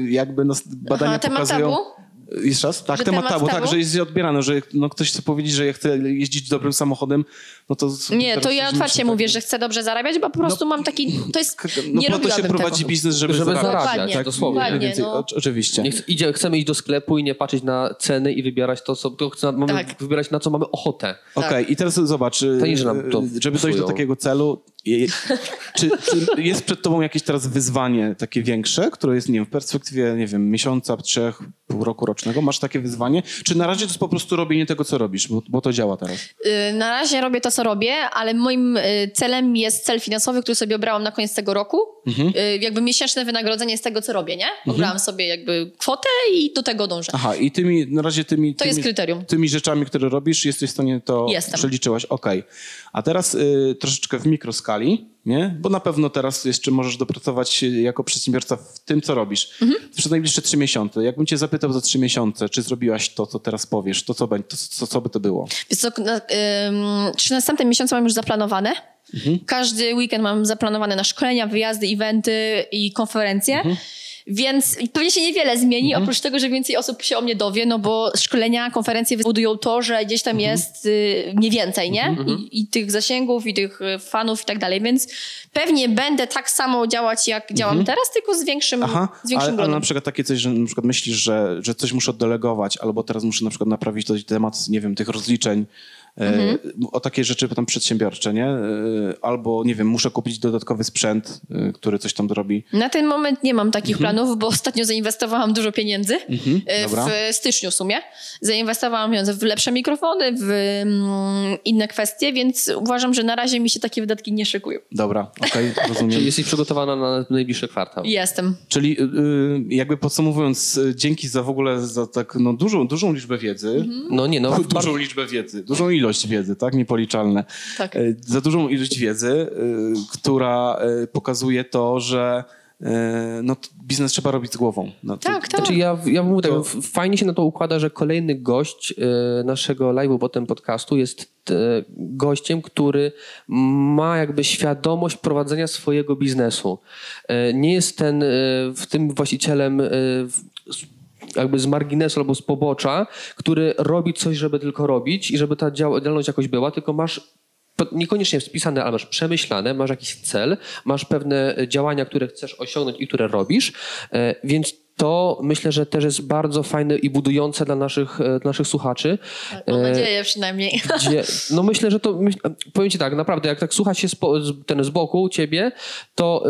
y, jakby no, badania Aha, temat pokazują... tabu? Jeszcze raz? Tak, Że temat, temat tabu, tak, tabu? że jest odbierane, że no, ktoś chce powiedzieć, że ja chcę jeździć dobrym samochodem, no to... Nie, to ja otwarcie tak- mówię, że chcę dobrze zarabiać, bo po prostu mam taki... To jest... No nie po to się prowadzi tego. biznes, żeby, Żeby zarabiać. zarabiać, Dokładnie, tak, dosłownie. dokładnie, no. oczywiście. Nie, idzie, chcemy iść do sklepu i nie patrzeć na ceny i wybierać to, co to chcemy, mamy Tak. wybierać, na co mamy ochotę. Okej, i teraz zobacz, y, że y, żeby dojść do takiego celu, je- [LAUGHS] czy, czy jest przed tobą jakieś teraz wyzwanie takie większe, które jest, nie wiem, w perspektywie, nie wiem, miesiąca, trzech, roku rocznego, masz takie wyzwanie? Czy na razie to jest po prostu robienie tego, co robisz, bo, bo to działa teraz? Y, Na razie robię to, co robię, ale moim y, celem jest cel finansowy, który sobie obrałam na koniec tego roku. Mhm. Y, Jakby miesięczne wynagrodzenie z tego, co robię, nie? Obrałam sobie jakby kwotę i do tego dążę. Aha, i tymi, na razie tymi... To tymi, jest kryterium. Tymi rzeczami, które robisz, jesteś w stanie to Jestem. przeliczyłaś. Okej. A teraz y, troszeczkę w mikroskali skali, nie? Bo na pewno teraz jeszcze możesz dopracować jako przedsiębiorca w tym, co robisz. Przez najbliższe trzy miesiące. Jakbym cię zapytał za trzy miesiące, czy zrobiłaś to, co teraz powiesz, to co, będzie, to, co, co by to było? Więc co, na, trzy następne miesiące mam już zaplanowane. Każdy weekend mam zaplanowane na szkolenia, wyjazdy, eventy i konferencje. Więc pewnie się niewiele zmieni, oprócz tego, że więcej osób się o mnie dowie, no bo szkolenia, konferencje budują to, że gdzieś tam jest y, mniej więcej, nie? I, I tych zasięgów, i tych y, fanów i tak dalej. Więc pewnie będę tak samo działać, jak działam teraz, tylko z większym, Aha, z większym ale, ale gronem. na przykład takie coś, że na przykład myślisz, że, że coś muszę oddelegować, albo teraz muszę na przykład naprawić to temat, nie wiem, tych rozliczeń, Mhm. e, o takie rzeczy tam przedsiębiorcze, nie? E, albo, nie wiem, muszę kupić dodatkowy sprzęt, e, który coś tam zrobi. Na ten moment nie mam takich planów, bo ostatnio zainwestowałam dużo pieniędzy dobra. w styczniu w sumie. Zainwestowałam pieniądze w lepsze mikrofony, w mm, inne kwestie, więc uważam, że na razie mi się takie wydatki nie szykują. Dobra, okej, [LAUGHS] rozumiem. Czyli jesteś przygotowana na najbliższy kwartał. Jestem. Czyli y, y, jakby podsumowując, y, dzięki za w ogóle za tak no, dużą, dużą liczbę wiedzy, No nie, no. [LAUGHS] dużą liczbę wiedzy, dużą ilość wiedzy, tak? Niepoliczalne. Tak. E, Za dużą ilość wiedzy, y, która y, pokazuje to, że no, biznes trzeba robić z głową. No, to- Tak, tak. Znaczy ja, ja mówię tak, To- fajnie się na to układa, że kolejny gość e, naszego live'u, potem podcastu jest e, gościem, który ma jakby świadomość prowadzenia swojego biznesu. E, nie jest ten e, w tym właścicielem e, jakby z marginesu albo z pobocza, który robi coś, żeby tylko robić i żeby ta dział- działalność jakoś była, tylko masz niekoniecznie spisane, ale masz przemyślane, masz jakiś cel, masz pewne e, działania, które chcesz osiągnąć i które robisz, e, więc to myślę, że też jest bardzo fajne i budujące dla naszych, e, dla naszych słuchaczy. Mam E, nadzieję przynajmniej. Gdzie, [LAUGHS] no myślę, że to, myśl, powiem ci tak, naprawdę, jak tak słuchać się spo, ten z boku ciebie, to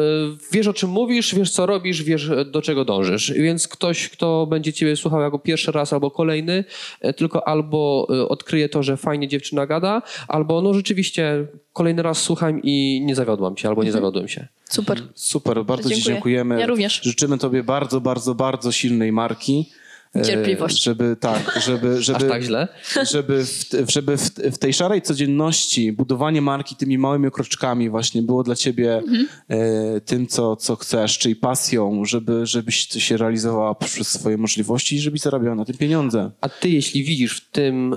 wiesz o czym mówisz, wiesz co robisz, wiesz e, do czego dążysz. Więc ktoś, kto będzie ciebie słuchał jako pierwszy raz albo kolejny, e, tylko albo odkryje to, że fajnie dziewczyna gada, albo no rzeczywiście kolejny raz słucham i nie zawiodłam się, albo nie zawiodłem się. Super. Super, bardzo Ci Dziękuję. dziękujemy. Ja również. Życzymy Tobie bardzo, bardzo, bardzo silnej marki. e, Cierpliwość. Żeby tak, żeby, [LAUGHS] żeby, Aż tak źle? [LAUGHS] żeby, w, żeby w, w tej szarej codzienności budowanie marki tymi małymi kroczkami właśnie było dla ciebie Mhm. e, tym, co, co chcesz, czyli pasją, żeby, żebyś ty się realizowała przez swoje możliwości i żebyś zarabiała na tym pieniądze. A ty, jeśli widzisz w tym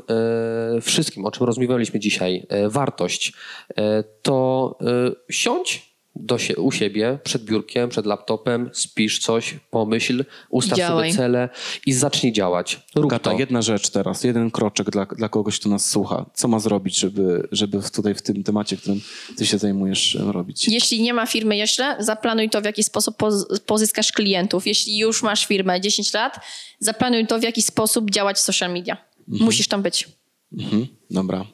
e, wszystkim, o czym rozmawialiśmy dzisiaj, e, wartość, e, to e, siądź do sie, u siebie przed biurkiem, przed laptopem, spisz coś, pomyśl, ustaw Działaj. sobie cele i zacznij działać. Rób Gata, to. jedna rzecz teraz, jeden kroczek dla, dla kogoś, kto nas słucha. Co ma zrobić, żeby, żeby tutaj w tym temacie, którym ty się zajmujesz, robić? Jeśli nie ma firmy jeszcze, zaplanuj to, w jaki sposób poz- pozyskasz klientów. Jeśli już masz firmę 10 lat, zaplanuj to, w jaki sposób działać w social media. Musisz tam być. Mhm, dobra.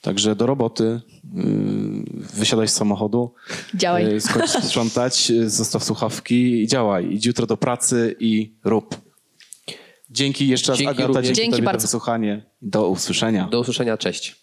Także do roboty, yy, wysiadaj z samochodu, Działaj. yy, skończ [LAUGHS] sprzątać, zostaw słuchawki i działaj. Idź jutro do pracy i rób. Dzięki jeszcze raz Dzięki Agata, również. dzięki, Dzięki bardzo. za wysłuchanie. Do usłyszenia. Do usłyszenia, cześć.